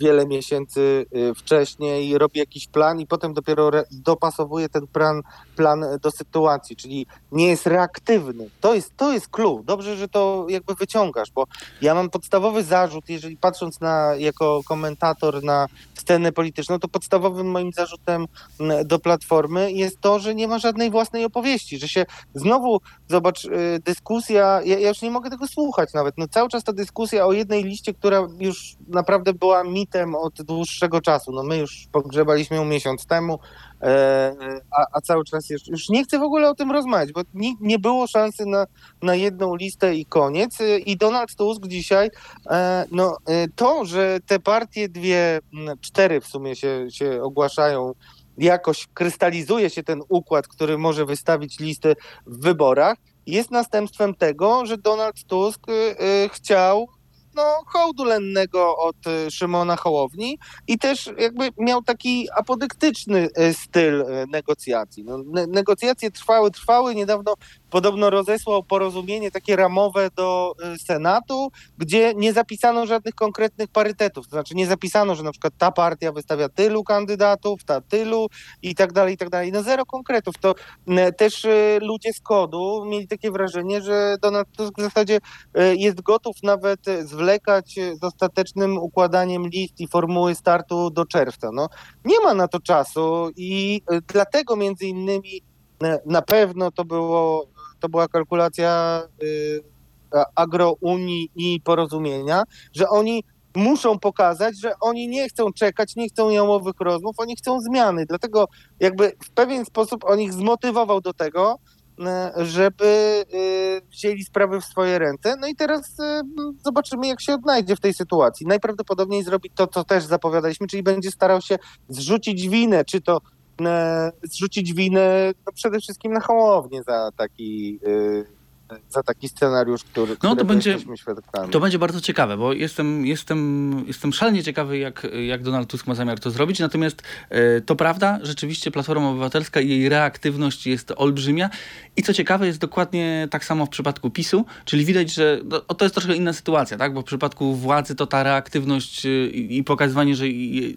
wiele miesięcy y, wcześniej, robi jakiś plan i potem dopiero dopasowuje ten plan, plan do sytuacji, czyli nie jest reaktywny. To jest, to jest clue. Dobrze, że to jakby wyciągasz, bo ja mam podstawowy zarzut, jeżeli patrząc na jako komentator na scenę polityczną, to podstawowym moim zarzutem m, do Platformy jest to, że nie ma żadnej własnej opowieści, że się znowu, zobacz, y, dyskusja, ja, ja już nie mogę tego słuchać nawet, no cały czas ta dyskusja o jednej liście, która już naprawdę była mitem od dłuższego czasu, no my już pogrzebaliśmy ją miesiąc temu, a, a cały czas jeszcze, już nie chcę w ogóle o tym rozmawiać, bo nie, nie było szansy na, na jedną listę i koniec. Y, i Donald Tusk dzisiaj E, No, e, to, że te partie dwie, cztery w sumie się, się ogłaszają, jakoś krystalizuje się ten układ, który może wystawić listę w wyborach, jest następstwem tego, że Donald Tusk e, e, chciał no, hołdu lennego od e, Szymona Hołowni i też jakby miał taki apodyktyczny e, styl e, negocjacji. No, ne- negocjacje trwały, trwały. Niedawno podobno rozesłał porozumienie takie ramowe do e, Senatu, gdzie nie zapisano żadnych konkretnych parytetów. To znaczy nie zapisano, że na przykład ta partia wystawia tylu kandydatów, ta tylu i tak dalej, i tak dalej. No zero konkretów. To też e, ludzie z kodu mieli takie wrażenie, że Donald Tusk w zasadzie e, jest gotów nawet zwlekać z ostatecznym układaniem list i formuły startu do czerwca. No, nie ma na to czasu i dlatego między innymi na pewno to było to była kalkulacja y, agrounii i porozumienia, że oni muszą pokazać, że oni nie chcą czekać, nie chcą jałowych rozmów, oni chcą zmiany. Dlatego jakby w pewien sposób on ich zmotywował do tego, y, żeby y, wzięli sprawy w swoje ręce. No i teraz zobaczymy, jak się odnajdzie w tej sytuacji. Najprawdopodobniej zrobi to, co też zapowiadaliśmy, czyli będzie starał się zrzucić winę, czy to zrzucić winę no przede wszystkim na Hołownię za taki, e, za taki scenariusz, który, No, to będzie- jesteśmy świadkami. To będzie bardzo ciekawe, bo jestem, jestem, jestem szalenie ciekawy, jak, jak Donald Tusk ma zamiar to zrobić. Natomiast e, to prawda, rzeczywiście Platforma Obywatelska i jej reaktywność jest olbrzymia. I co ciekawe, jest dokładnie tak samo w przypadku PiSu, czyli widać, że no, to jest troszkę inna sytuacja, tak? Bo w przypadku władzy to ta reaktywność e, i, i pokazywanie, że i,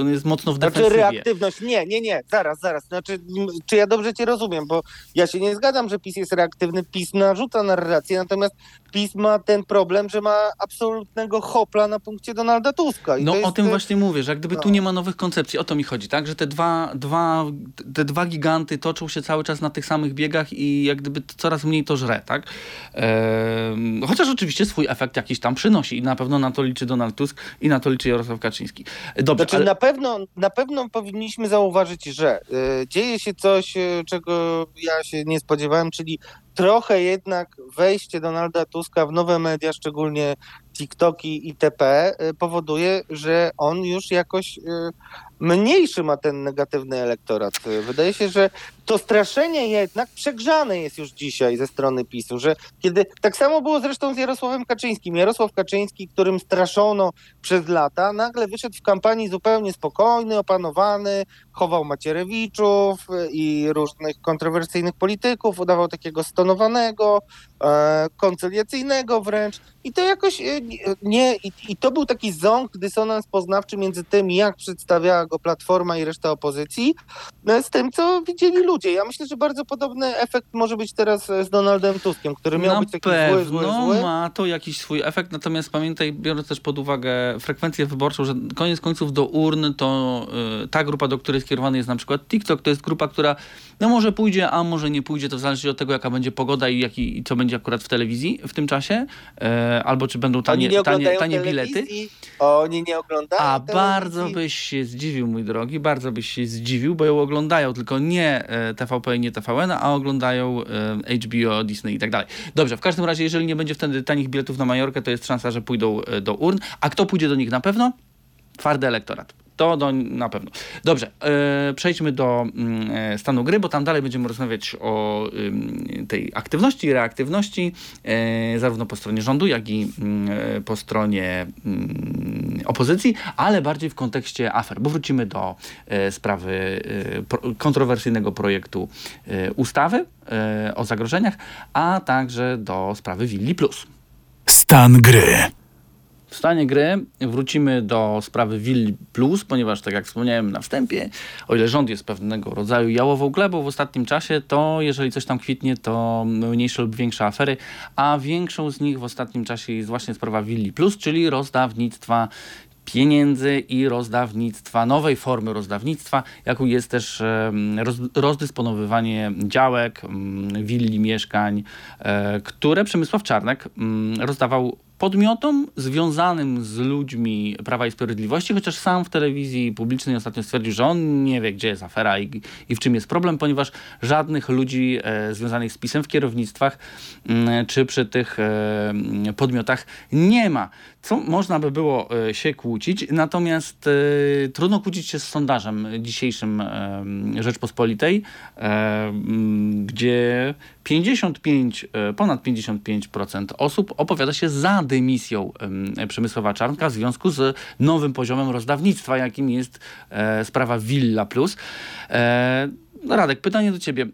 on jest mocno w Znaczy defensywie. reaktywność, nie, nie, nie, zaraz, zaraz. Znaczy, czy ja dobrze cię rozumiem, bo ja się nie zgadzam, że PiS jest reaktywny. PiS narzuca narrację, natomiast PiS ma ten problem, że ma absolutnego hopla na punkcie Donalda Tuska. I no jest, o tym e, właśnie mówię, że jak gdyby no. tu nie ma nowych koncepcji, o to mi chodzi, tak? Że te dwa, dwa, te dwa giganty toczą się cały czas na tych samych biegach i jak gdyby coraz mniej to żre, tak? Ehm, chociaż oczywiście swój efekt jakiś tam przynosi i na pewno na to liczy Donald Tusk i na to liczy Jarosław Kaczyński. Dobrze, Znaczy, ale... na, pewno, na pewno powinniśmy zauważyć, że y, dzieje się coś, y, czego ja się nie spodziewałem, czyli trochę jednak wejście Donalda Tuska w nowe media, szczególnie TikToki itp. Y, powoduje, że on już jakoś y, mniejszy ma ten negatywny elektorat. Y, Wydaje się, że to straszenie jednak przegrzane jest już dzisiaj ze strony PiSu, że kiedy tak samo było zresztą z Jarosławem Kaczyńskim. Jarosław Kaczyński, którym straszono przez lata, nagle wyszedł w kampanii zupełnie spokojny, opanowany, chował Macierewiczów i różnych kontrowersyjnych polityków, udawał takiego stonowanego, e, koncyliacyjnego wręcz. I to jakoś nie, i, i to był taki ząg, dysonans poznawczy między tym, jak przedstawiała go Platforma i reszta opozycji, e, z tym, co widzieli ludzie. Ja myślę, że bardzo podobny efekt może być teraz e, z Donaldem Tuskiem, który miał na być taki zły, zły, zły. ma to jakiś swój efekt, natomiast pamiętaj, biorąc też pod uwagę frekwencję wyborczą, że koniec końców do urn to y, ta grupa, do której skierowany jest na przykład TikTok, to jest grupa, która no może pójdzie, a może nie pójdzie, to zależy od tego, jaka będzie pogoda i, jaki, i co będzie akurat w telewizji w tym czasie, e, albo czy będą tanie, nie tanie, tanie bilety. Oni nie oglądają A telewizji. bardzo byś się zdziwił, mój drogi, bardzo byś się zdziwił, bo ją oglądają tylko nie e, TVP i nie TVN, a oglądają e, HBO, Disney i tak dalej. Dobrze, w każdym razie, jeżeli nie będzie wtedy tanich biletów na Majorkę, to jest szansa, że pójdą e, do urn. A kto pójdzie do nich na pewno? Twardy elektorat. To do, na pewno. Dobrze, e, przejdźmy do mm, e, stanu gry, bo tam dalej będziemy rozmawiać o ym, tej aktywności i reaktywności, e, zarówno po stronie rządu, jak i mm, e, po stronie mm, opozycji, ale bardziej w kontekście afer, bo wrócimy do e, sprawy e, pro, kontrowersyjnego projektu e, ustawy e, o zagrożeniach, a także do sprawy Willi Plus. Stan gry. W stanie gry wrócimy do sprawy Willi Plus, ponieważ tak jak wspomniałem na wstępie, o ile rząd jest pewnego rodzaju jałową glebą w ostatnim czasie, to jeżeli coś tam kwitnie, to mniejsze lub większe afery, a większą z nich w ostatnim czasie jest właśnie sprawa Willi Plus, czyli rozdawnictwa pieniędzy i rozdawnictwa, nowej formy rozdawnictwa, jaką jest też rozdysponowywanie działek, willi, mieszkań, e, które Przemysław Czarnek rozdawał podmiotom związanym z ludźmi Prawa i Sprawiedliwości, chociaż sam w telewizji publicznej ostatnio stwierdził, że on nie wie, gdzie jest afera i, i w czym jest problem, ponieważ żadnych ludzi e, związanych z pisem w kierownictwach mm, czy przy tych e, mm, podmiotach nie ma. Co można by było e, się kłócić, natomiast e, trudno kłócić się z sondażem dzisiejszym e, Rzeczpospolitej, gdzie 55, e, ponad 55% osób opowiada się za dymisją em, Przemysława Czarnka w związku z nowym poziomem rozdawnictwa, jakim jest sprawa Villa Plus. No Radek, pytanie do ciebie.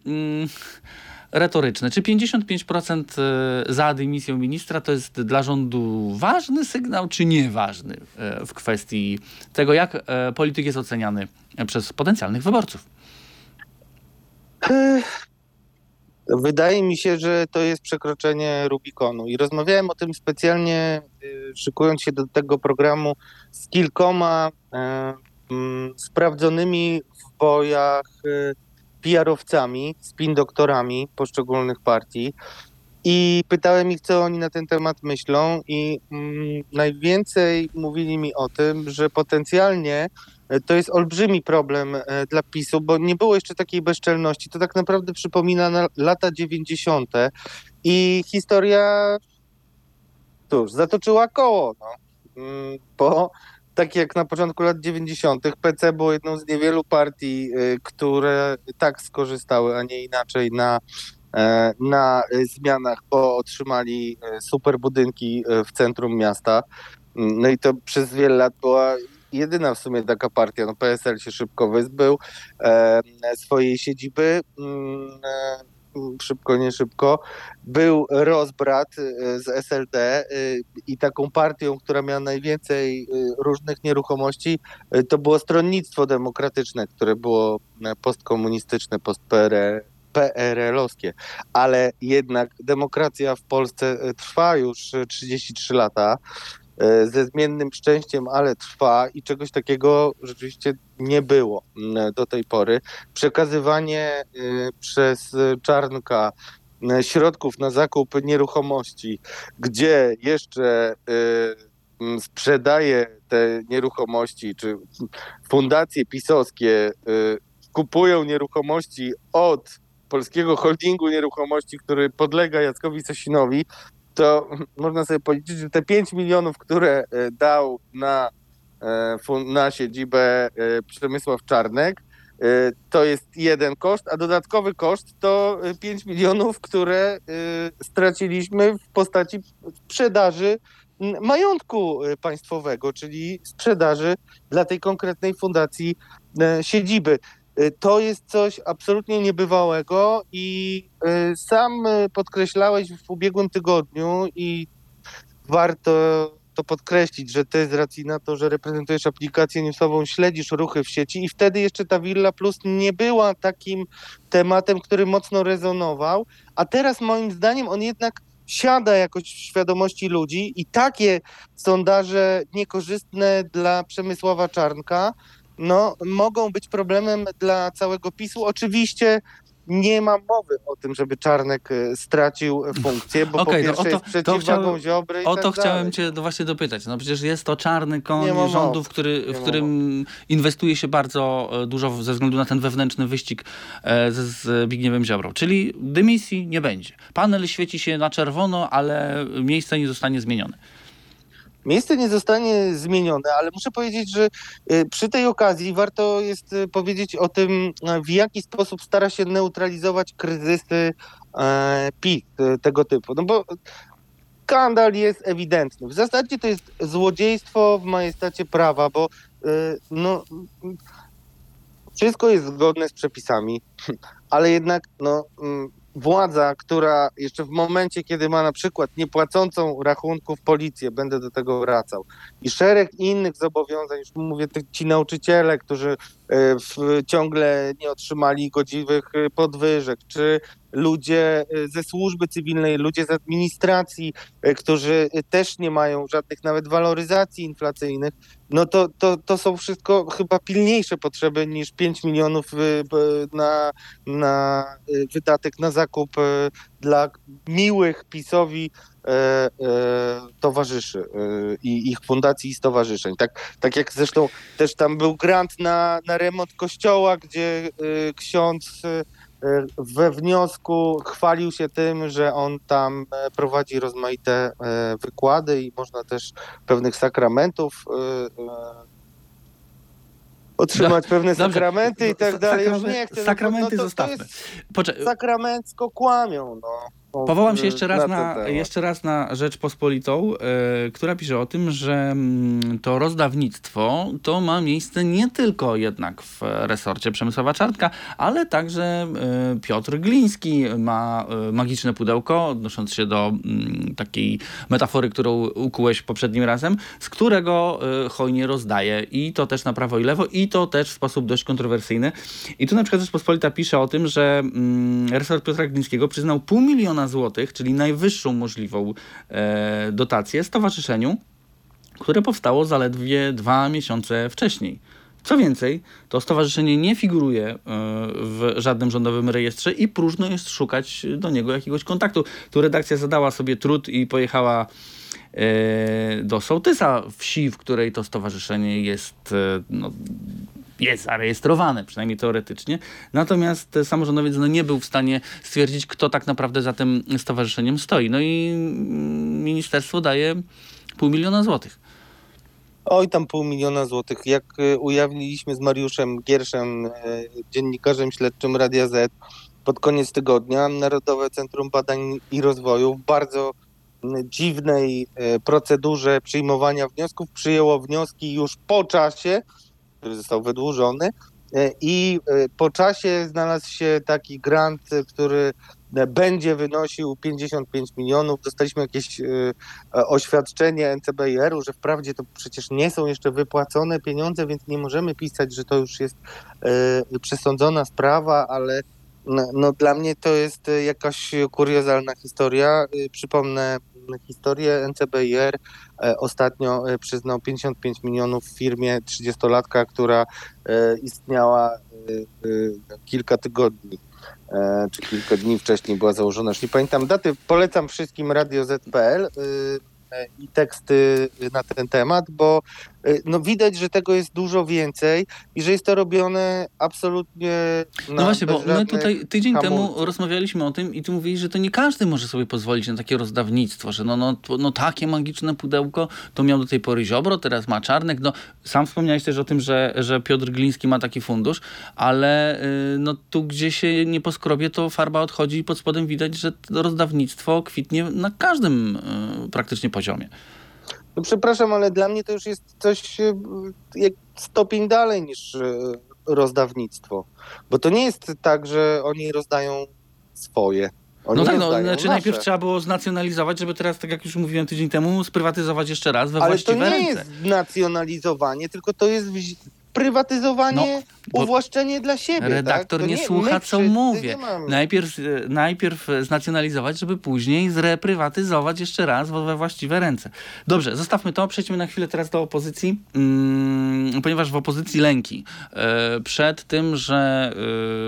Retoryczne. Czy 55% e, za dymisją ministra to jest dla rządu ważny sygnał, czy nieważny e, w kwestii tego, jak e, polityk jest oceniany przez potencjalnych wyborców? Wydaje mi się, że to jest przekroczenie Rubikonu i rozmawiałem o tym specjalnie, szykując się do tego programu z kilkoma sprawdzonymi w bojach PR-owcami, spin-doktorami poszczególnych partii i pytałem ich, co oni na ten temat myślą i mm, najwięcej mówili mi o tym, że potencjalnie e, to jest olbrzymi problem e, dla PiSu, bo nie było jeszcze takiej bezczelności. To tak naprawdę przypomina na lata 90. i historia, cóż, zatoczyła koło. No. Mm, Bo tak jak na początku lat 90. PC było jedną z niewielu partii, y, które tak skorzystały, a nie inaczej na e, na zmianach, bo otrzymali e, super budynki e, w centrum miasta. Mm, No i to przez wiele lat była jedyna w sumie taka partia. No PSL się szybko wyzbył swojej siedziby. mm, Szybko, nie szybko. Był rozbrat e, z SLD e, i taką partią, która miała najwięcej e, różnych nieruchomości, e, to było Stronnictwo Demokratyczne, które było e, postkomunistyczne, post-PRL PRL-owskie, ale jednak demokracja w Polsce trwa już 33 lata ze zmiennym szczęściem, ale trwa i czegoś takiego rzeczywiście nie było do tej pory. Przekazywanie przez Czarnka środków na zakup nieruchomości, gdzie jeszcze sprzedaje te nieruchomości, czy fundacje pisowskie kupują nieruchomości od polskiego holdingu nieruchomości, który podlega Jackowi Sasinowi, to można sobie policzyć, że te 5 milionów, które e, dał na, e, na siedzibę e, Przemysław Czarnek, to jest jeden koszt, a dodatkowy koszt to 5 milionów, które straciliśmy w postaci sprzedaży majątku państwowego, czyli sprzedaży dla tej konkretnej fundacji siedziby. Y, to jest coś absolutnie niebywałego i y, sam y, podkreślałeś w ubiegłym tygodniu i warto to podkreślić, że ty z racji na to, że reprezentujesz aplikację newsową, śledzisz ruchy w sieci i wtedy jeszcze ta Villa Plus nie była takim tematem, który mocno rezonował, a teraz moim zdaniem on jednak siada jakoś w świadomości ludzi i takie sondaże niekorzystne dla Przemysława Czarnka no, mogą być problemem dla całego PiSu. Oczywiście nie ma mowy o tym, żeby Czarnek e, stracił funkcję, bo okay, po pierwsze no, to, jest przeciwwagą Ziobry O tak to dalej. chciałem cię właśnie dopytać. No przecież jest to czarny koń rządów, który, w którym inwestuje się bardzo e, dużo ze względu na ten wewnętrzny wyścig e, z Zbigniewem Ziobrą. Czyli dymisji nie będzie. Panel świeci się na czerwono, ale miejsce nie zostanie zmienione. Miejsce nie zostanie zmienione, ale muszę powiedzieć, że y, przy tej okazji warto jest y, powiedzieć o tym, w jaki sposób stara się neutralizować kryzysy e, PiS y, tego typu. No bo skandal jest ewidentny. W zasadzie to jest złodziejstwo w majestacie prawa, bo no, wszystko jest zgodne z przepisami, ale jednak no, mm, władza, która jeszcze w momencie, kiedy ma na przykład niepłacącą rachunków policję, będę do tego wracał, i szereg innych zobowiązań, już mówię, ci nauczyciele, którzy w, ciągle nie otrzymali godziwych e, podwyżek, czy ludzie e, ze służby cywilnej, ludzie z administracji, którzy też nie mają żadnych nawet waloryzacji inflacyjnych, no to, to, to są wszystko chyba pilniejsze potrzeby niż 5 milionów na, na wydatek na zakup dla miłych PiSowi E, e, towarzyszy e, i ich fundacji i stowarzyszeń. Tak, tak jak zresztą też tam był grant na, na remont kościoła, gdzie ksiądz we wniosku chwalił się tym, że on tam prowadzi rozmaite wykłady i można też pewnych sakramentów otrzymać pewne Dobrze. sakramenty i tak dalej. Już nie chcę. Sakramenty no to, zostawmy. To sakramencko kłamią. No. Powołam się jeszcze raz na, na jeszcze raz na Rzeczpospolitą, yy, która pisze o tym, że yy, to rozdawnictwo to ma miejsce nie tylko jednak w resorcie Przemysława Czartka, ale także yy, Piotr Gliński ma magiczne pudełko, odnosząc się do mm, takiej metafory, którą ukułeś poprzednim razem, z którego hojnie rozdaje i to też na prawo i lewo i to też w sposób dość kontrowersyjny. I tu na przykład Rzeczpospolita pisze o tym, że mm, resort Piotra Glińskiego przyznał pół miliona miliona złotych, czyli najwyższą możliwą e, dotację stowarzyszeniu, które powstało zaledwie dwa miesiące wcześniej. Co więcej, to stowarzyszenie nie figuruje e, w żadnym rządowym rejestrze i próżno jest szukać do niego jakiegoś kontaktu. Tu redakcja zadała sobie trud i pojechała e, do Sołtysa, wsi, w której to stowarzyszenie jest e, no, jest zarejestrowane, przynajmniej teoretycznie. Natomiast samorządowiec no, nie był w stanie stwierdzić, kto tak naprawdę za tym stowarzyszeniem stoi. No i ministerstwo daje pół miliona złotych. Oj, tam pół miliona złotych. Jak e, ujawniliśmy z Mariuszem Gierszem, e, dziennikarzem śledczym Radia Z, pod koniec tygodnia Narodowe Centrum Badań i Rozwoju w bardzo dziwnej e, procedurze przyjmowania wniosków przyjęło wnioski już po czasie, który został wydłużony. E, I e, po czasie znalazł się taki grant, który będzie wynosił 55 milionów. Dostaliśmy jakieś e, oświadczenie NCBR-u, że wprawdzie to przecież nie są jeszcze wypłacone pieniądze, więc nie możemy pisać, że to już jest przesądzona sprawa, ale no, no dla mnie to jest jakaś kuriozalna historia. Przypomnę historię NCBIR e, ostatnio e, przyznał 55 milionów firmie 30-latka, która e, istniała kilka tygodni czy kilka dni wcześniej była założona. Już nie pamiętam daty. Polecam wszystkim Radio ZPL. e, i teksty na ten temat, bo y, no widać, że tego jest dużo więcej i że jest to robione absolutnie No właśnie, bo my tutaj tydzień temu rozmawialiśmy o tym i ty mówiłeś, że to nie każdy może sobie pozwolić na takie rozdawnictwo, że no, no, no takie magiczne pudełko to miał do tej pory Ziobro, teraz ma Czarnek. No, sam wspomniałeś też o tym, że, że Piotr Gliński ma taki fundusz, ale y, no, tu gdzie się nie poskrobie, to farba odchodzi i pod spodem widać, że to rozdawnictwo kwitnie na każdym y, praktycznie poziomie. No przepraszam, ale dla mnie to już jest coś y, jak stopień dalej niż y, rozdawnictwo. Bo to nie jest tak, że oni rozdają swoje. Oni No tak, no, znaczy najpierw trzeba było znacjonalizować, żeby teraz, tak jak już mówiłem tydzień temu, sprywatyzować jeszcze raz we Ale to właściwe nie ręce. jest nacjonalizowanie, tylko to jest prywatyzowanie, No, uwłaszczenie dla siebie. Redaktor tak? To nie, słucha, co mówię. nie. Najpierw, e, najpierw e, znacjonalizować, żeby później zreprywatyzować jeszcze raz we we właściwe ręce. Dobrze, zostawmy to. Przejdźmy na chwilę teraz do opozycji, mm, ponieważ w opozycji lęki e, przed tym, że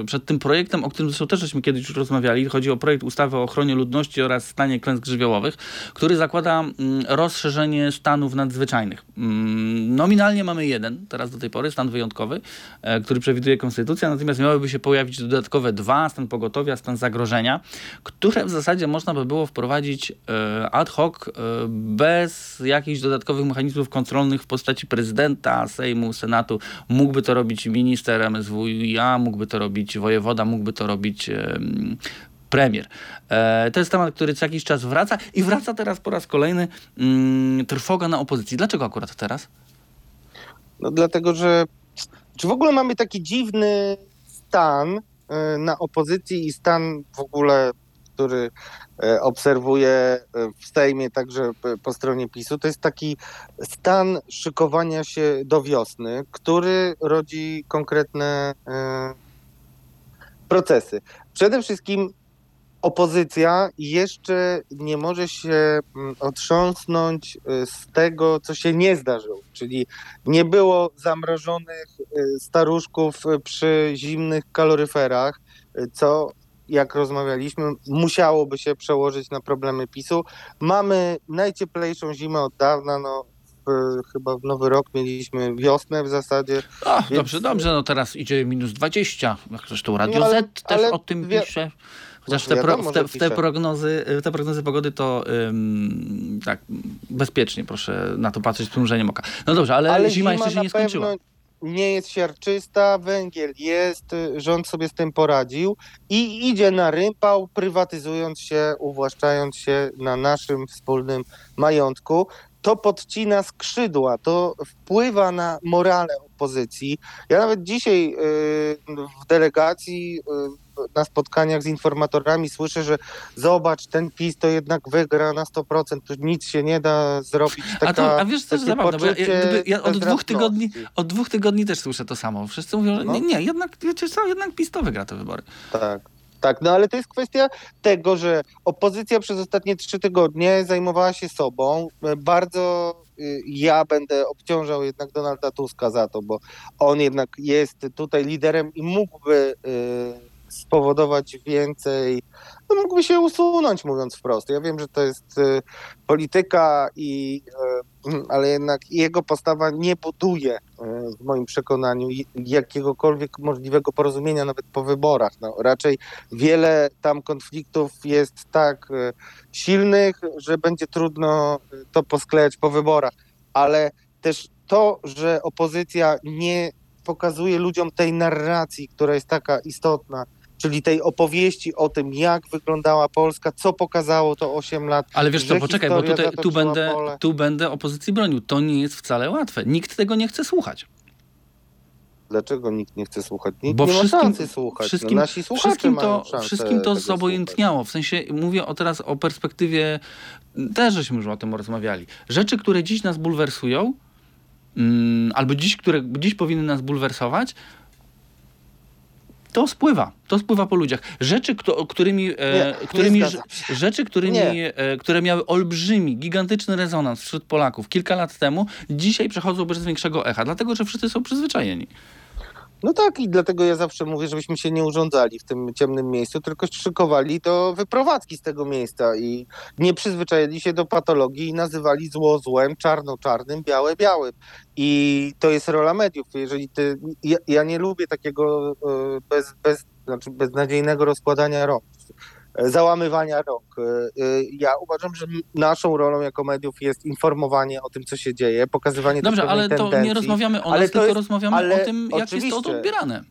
e, przed tym projektem, o którym zresztą też żeśmy kiedyś już rozmawiali, chodzi o projekt ustawy o ochronie ludności oraz stanie klęsk żywiołowych, który zakłada mm, rozszerzenie stanów nadzwyczajnych. Mm, Nominalnie mamy jeden, teraz do tej pory, stan wyjątkowy, e, który przewiduje konstytucja, natomiast miałyby się pojawić dodatkowe dwa, stan pogotowia, stan zagrożenia, które w zasadzie można by było wprowadzić e, ad hoc, e, bez jakichś dodatkowych mechanizmów kontrolnych w postaci prezydenta, Sejmu, Senatu. Mógłby to robić minister MSWiA, mógłby to robić wojewoda, mógłby to robić em, premier. To jest temat, który co jakiś czas wraca i wraca teraz po raz kolejny mm, trwoga na opozycji. Dlaczego akurat teraz? No dlatego, że czy w ogóle mamy taki dziwny stan e, na opozycji i stan w ogóle, który e, obserwuję e, w Sejmie, także po stronie PiSu, to jest taki stan szykowania się do wiosny, który rodzi konkretne procesy. Przede wszystkim opozycja jeszcze nie może się mm, otrząsnąć y, z tego, co się nie zdarzyło. Czyli nie było zamrożonych y, staruszków y, przy zimnych kaloryferach, co jak rozmawialiśmy, musiałoby się przełożyć na problemy PiSu. Mamy najcieplejszą zimę od dawna, no chyba w nowy rok mieliśmy wiosnę w zasadzie. A, Więc- dobrze, dobrze, no teraz idzie minus 20. Jak Zresztą Radio No, ale- Z też ale o tym pisze. Chociaż No, te, pro, w, te, w te prognozy, w te prognozy pogody to ym, tak bezpiecznie proszę na to patrzeć z przymrużeniem oka. No dobrze, ale, zima, jeszcze się nie skończyła. Nie jest siarczysta, węgiel jest, y, rząd sobie z tym poradził i idzie na rympał, prywatyzując się, uwłaszczając się na naszym wspólnym majątku. To podcina skrzydła, to wpływa na morale opozycji. Ja nawet dzisiaj y, w delegacji, y, na spotkaniach z informatorami słyszę, że zobacz, ten PiS to jednak wygra na 100%, tu nic się nie da zrobić. Taka, A, to, a wiesz co jest zabawne, bo ja, ja, ja od dwóch tygodni od dwóch tygodni też słyszę to samo. Wszyscy mówią, że No. nie, nie, jednak, wiecie co, jednak PiS to wygra te wybory. Tak. Tak, no ale to jest kwestia tego, że opozycja przez ostatnie trzy tygodnie zajmowała się sobą. Bardzo y, ja będę obciążał jednak Donalda Tuska za to, bo on jednak jest tutaj liderem i mógłby y, spowodować więcej, no mógłby się usunąć, mówiąc wprost. Ja wiem, że to jest y, polityka i y, ale jednak jego postawa nie buduje y, w moim przekonaniu jakiegokolwiek możliwego porozumienia nawet po wyborach. No, raczej wiele tam konfliktów jest tak silnych, że będzie trudno to posklejać po wyborach, ale też to, że opozycja nie pokazuje ludziom tej narracji, która jest taka istotna, czyli tej opowieści o tym, jak wyglądała Polska, co pokazało to 8 lat. Ale wiesz co, poczekaj, bo tutaj, tu, będę, pole. tu będę opozycji bronił. To nie jest wcale łatwe. Nikt tego nie chce słuchać. Dlaczego nikt nie chce słuchać? Nikt Bo nie wszystkim- słuchać. wszystkim- no, nasi Wszystkim to, wszystkim to zobojętniało. W sensie mówię o teraz o perspektywie, też żeśmy już o tym rozmawiali. Rzeczy, które dziś nas bulwersują, mm, albo dziś, które dziś powinny nas bulwersować, to spływa, to spływa po ludziach. Rzeczy, kto, którymi, e, Nie, którymi nie rzeczy, którymi, Nie. e, które miały olbrzymi, gigantyczny rezonans wśród Polaków kilka lat temu, dzisiaj przechodzą bez większego echa, dlatego że wszyscy są przyzwyczajeni. No tak i dlatego ja zawsze mówię, żebyśmy się nie urządzali w tym ciemnym miejscu, tylko szykowali do wyprowadzki z tego miejsca i nie przyzwyczaili się do patologii i nazywali zło złem, czarno czarnym, białe białym. I to jest rola mediów. Jeżeli ty, ja, ja nie lubię takiego e, bez, bez, znaczy beznadziejnego rozkładania rąk, załamywania rąk. E, e, Ja uważam, że naszą rolą jako mediów jest informowanie o tym, co się dzieje, pokazywanie Dobrze, ale to nie tendencji. rozmawiamy o Ale nas, tylko jest- rozmawiamy o tym, jak jest to oczywiście. odbierane.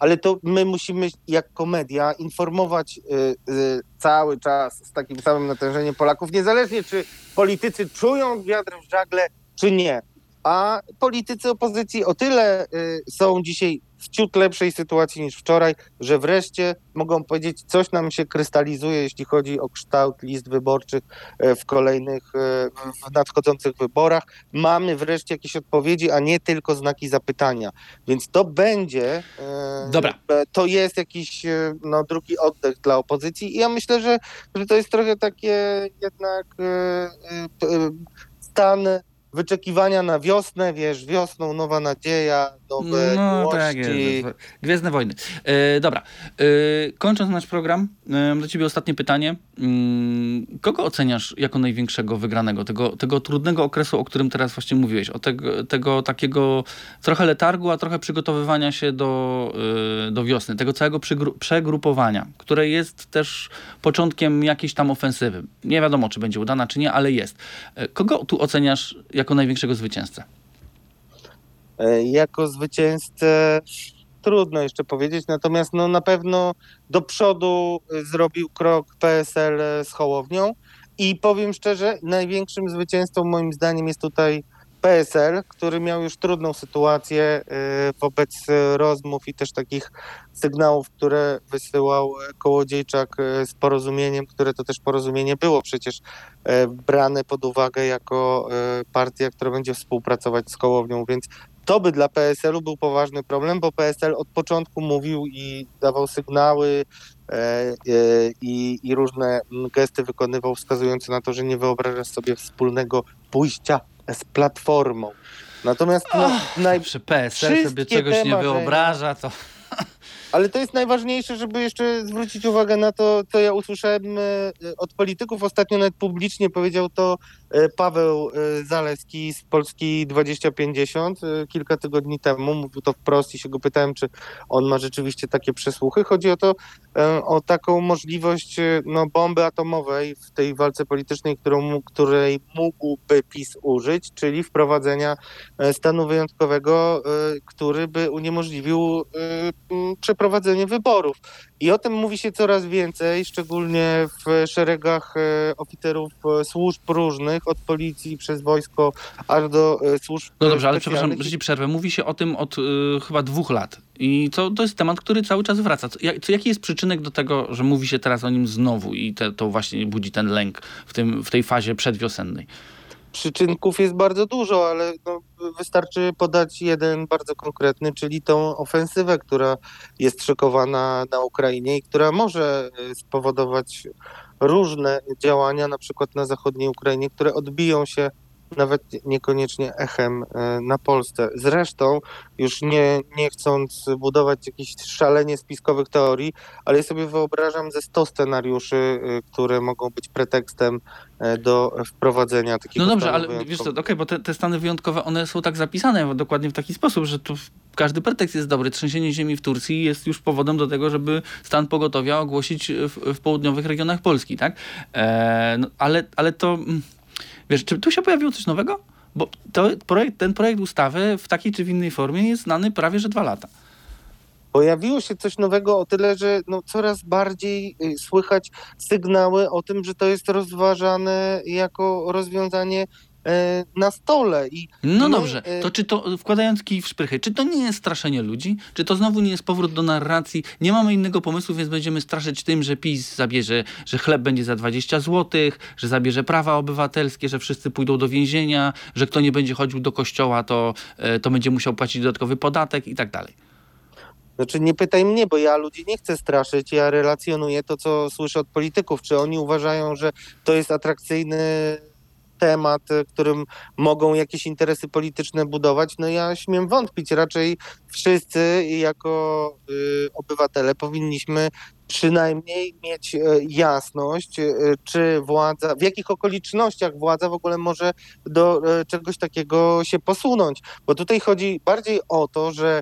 ale to my musimy jako media informować y, y, cały czas z takim samym natężeniem Polaków, niezależnie czy politycy czują wiatr w żagle, czy nie. A politycy opozycji o tyle y, są dzisiaj w ciut lepszej sytuacji niż wczoraj, że wreszcie mogą powiedzieć, coś nam się krystalizuje, jeśli chodzi o kształt list wyborczych e, w kolejnych, e, w nadchodzących wyborach. Mamy wreszcie jakieś odpowiedzi, a nie tylko znaki zapytania. Więc to będzie. Dobra. To jest jakiś no, drugi oddech dla opozycji. I ja myślę, że, że to jest trochę takie jednak stan wyczekiwania na wiosnę, wiesz, wiosną nowa nadzieja, nowe No miłości. tak jest. Gwiezdne wojny. E, dobra. E, kończąc nasz program, e, do ciebie ostatnie pytanie. Mm, kogo oceniasz jako największego wygranego? Tego, tego trudnego okresu, o którym teraz właśnie mówiłeś. O tego, tego takiego trochę letargu, a trochę przygotowywania się do, e, do wiosny. Tego całego przegrupowania, które jest też początkiem jakiejś tam ofensywy. Nie wiadomo, czy będzie udana, czy nie, ale jest. E, kogo tu oceniasz jako największego zwycięzcę? E, Jako zwycięzcę trudno jeszcze powiedzieć, natomiast no, na pewno do przodu e, zrobił krok PSL z Hołownią i powiem szczerze, największym zwycięzcą moim zdaniem jest tutaj PSL, który miał już trudną sytuację e, wobec e, rozmów i też takich sygnałów, które wysyłał e, Kołodziejczak e, z porozumieniem, które to też porozumienie było przecież e, brane pod uwagę jako e, partia, która będzie współpracować z Kołownią, więc to by dla PSL-u był poważny problem, bo PSL od początku mówił i dawał sygnały e, e, i, i różne gesty wykonywał, wskazujące na to, że nie wyobraża sobie wspólnego pójścia z platformą. Natomiast no, naj... Przy PSL sobie czegoś nie wyobraża, to... Ale to jest najważniejsze, żeby jeszcze zwrócić uwagę na to, co ja usłyszałem e, od polityków. Ostatnio nawet publicznie powiedział to e, Paweł e, Zaleski z Polski 2050 e, kilka tygodni temu. Mówił to wprost i się go pytałem, czy on ma rzeczywiście takie przesłuchy. Chodzi o to, o taką możliwość no, bomby atomowej w tej walce politycznej, którą, której mógłby PiS użyć, czyli wprowadzenia stanu wyjątkowego, który by uniemożliwił przeprowadzenie wyborów. I o tym mówi się coraz więcej, szczególnie w szeregach e, oficerów e, służb różnych, od policji przez wojsko aż do e, służb No dobrze, ale przepraszam, że ci przerwę. Mówi się o tym od y, chyba dwóch lat. I to, to jest temat, który cały czas wraca. Co, jak, co, jaki jest przyczynek do tego, że mówi się teraz o nim znowu i te, to właśnie budzi ten lęk w, tym, w tej fazie przedwiosennej? Przyczynków jest bardzo dużo, ale no, wystarczy podać jeden bardzo konkretny, czyli tą ofensywę, która jest szykowana na Ukrainie i która może e, spowodować różne działania, na przykład na zachodniej Ukrainie, które odbiją się nawet niekoniecznie echem e, na Polsce. Zresztą, już nie, nie chcąc budować jakichś szalenie spiskowych teorii, ale ja sobie wyobrażam ze 100 scenariuszy, e, które mogą być pretekstem e, do wprowadzenia takiego No dobrze, ale wiesz co, okej, bo te, te stany wyjątkowe, one są tak zapisane dokładnie w taki sposób, że tu każdy pretekst jest dobry. Trzęsienie ziemi w Turcji jest już powodem do tego, żeby stan pogotowia ogłosić w, w południowych regionach Polski, tak? No, ale, ale to, mm, wiesz, czy tu się pojawiło coś nowego? Bo to, projekt, ten projekt ustawy w takiej czy w innej formie jest znany prawie że dwa lata. Pojawiło się coś nowego o tyle, że no, coraz bardziej y, słychać sygnały o tym, że to jest rozważane jako rozwiązanie na stole. I No my, dobrze, e, to czy to, wkładając kij w szprychy, czy to nie jest straszenie ludzi? Czy to znowu nie jest powrót do narracji? Nie mamy innego pomysłu, więc będziemy straszyć tym, że PiS zabierze, że chleb będzie za 20 zł, że zabierze prawa obywatelskie, że wszyscy pójdą do więzienia, że kto nie będzie chodził do kościoła, to, e, to będzie musiał płacić dodatkowy podatek i tak dalej. Znaczy nie pytaj mnie, bo ja ludzi nie chcę straszyć, ja relacjonuję to, co słyszę od polityków. Czy oni uważają, że to jest atrakcyjny temat, którym mogą jakieś interesy polityczne budować, no ja śmiem wątpić. Raczej wszyscy jako y, obywatele powinniśmy przynajmniej mieć e, jasność, e, czy władza, w jakich okolicznościach władza w ogóle może do czegoś takiego się posunąć. Bo tutaj chodzi bardziej o to, że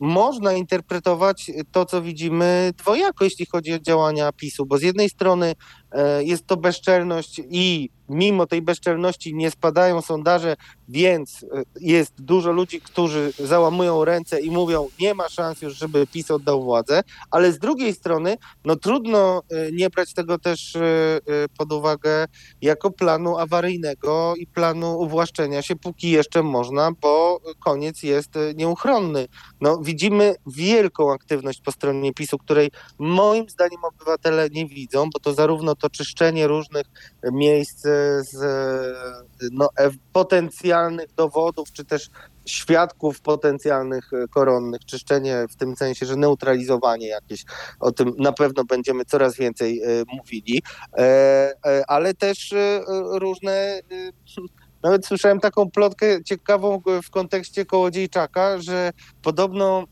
można interpretować to, co widzimy dwojako, jeśli chodzi o działania PiSu, bo z jednej strony jest to bezczelność i mimo tej bezczelności nie spadają sondaże, więc jest dużo ludzi, którzy załamują ręce i mówią, nie ma szans już, żeby PiS oddał władzę, ale z drugiej strony, no trudno y, nie brać tego też pod uwagę jako planu awaryjnego i planu uwłaszczenia się, póki jeszcze można, bo koniec jest nieuchronny. No, widzimy wielką aktywność po stronie PiSu, której moim zdaniem obywatele nie widzą, bo to zarówno to czyszczenie różnych miejsc z no, potencjalnych dowodów, czy też świadków potencjalnych e, koronnych, czyszczenie w tym sensie, że neutralizowanie jakieś, o tym na pewno będziemy coraz więcej e, mówili, e, ale też różne nawet słyszałem taką plotkę ciekawą w kontekście Kołodziejczaka, że podobno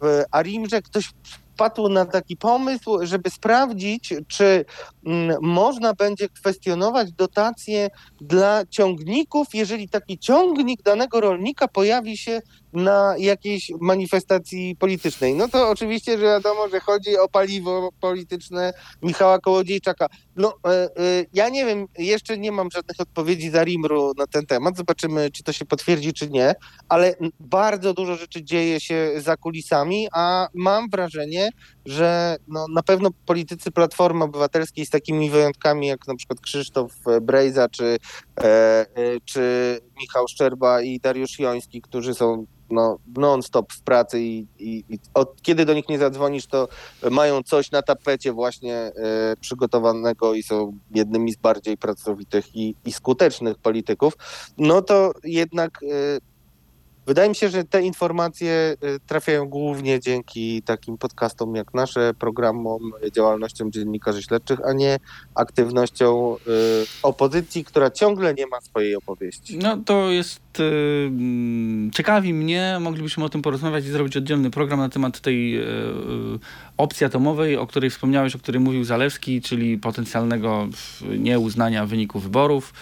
w Arimrze ktoś wpadł na taki pomysł, żeby sprawdzić, czy mm, można będzie kwestionować dotacje dla ciągników, jeżeli taki ciągnik danego rolnika pojawi się na jakiejś manifestacji politycznej. No to oczywiście, że wiadomo, że chodzi o paliwo polityczne Michała Kołodziejczaka. No, e, e, ja nie wiem, jeszcze nie mam żadnych odpowiedzi za Rimru na ten temat. Zobaczymy, czy to się potwierdzi, czy nie, ale bardzo dużo rzeczy dzieje się za kulisami, a mam wrażenie, że no, na pewno politycy Platformy Obywatelskiej z takimi wyjątkami jak na przykład Krzysztof Brejza czy, e, e, czy Michał Szczerba i Dariusz Joński, którzy są no, non-stop w pracy i, i, i, od kiedy do nich nie zadzwonisz, to mają coś na tapecie właśnie e, przygotowanego i są jednymi z bardziej pracowitych i, i skutecznych polityków, no to jednak e, Wydaje mi się, że te informacje y, trafiają głównie dzięki takim podcastom jak nasze, programom, działalnościom dziennikarzy śledczych, a nie aktywnością y, opozycji, która ciągle nie ma swojej opowieści. No to jest y, ciekawi mnie, moglibyśmy o tym porozmawiać i zrobić oddzielny program na temat tej opcji atomowej, o której wspomniałeś, o której mówił Zalewski, czyli potencjalnego nieuznania wyników wyborów.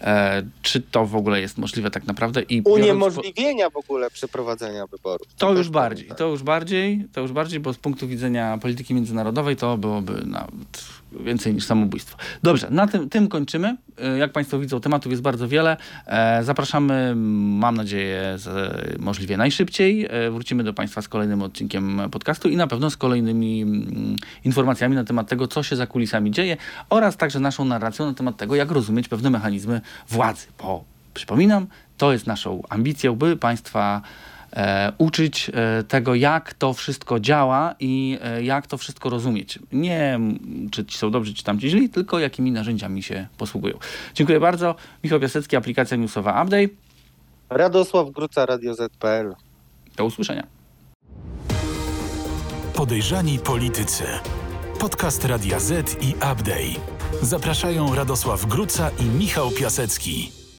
E, czy to w ogóle jest możliwe tak naprawdę? I Uniemożliwienia w ogóle przeprowadzenia wyborów. To, to już bardziej, to już bardziej, to już bardziej, bo z punktu widzenia polityki międzynarodowej to byłoby nawet więcej niż samobójstwo. Dobrze, na tym, tym kończymy. E, jak Państwo widzą, tematów jest bardzo wiele. E, zapraszamy, mam nadzieję, możliwie najszybciej. Wrócimy do Państwa z kolejnym odcinkiem podcastu i na pewno z kolejnymi mm, informacjami na temat tego, co się za kulisami dzieje oraz także naszą narracją na temat tego, jak rozumieć pewne mechanizmy władzy. Bo przypominam, to jest naszą ambicją, by państwa e, uczyć e, tego, jak to wszystko działa i e, jak to wszystko rozumieć. Nie czy ci są dobrzy, czy tam ci źli, tylko jakimi narzędziami się posługują. Dziękuję bardzo. Michał Piasecki, aplikacja newsowa Update. Radosław Gruca, Radio ZPL. Do usłyszenia. Podejrzani politycy. Podcast Radia Z i Update. Zapraszają Radosław Gruca i Michał Piasecki.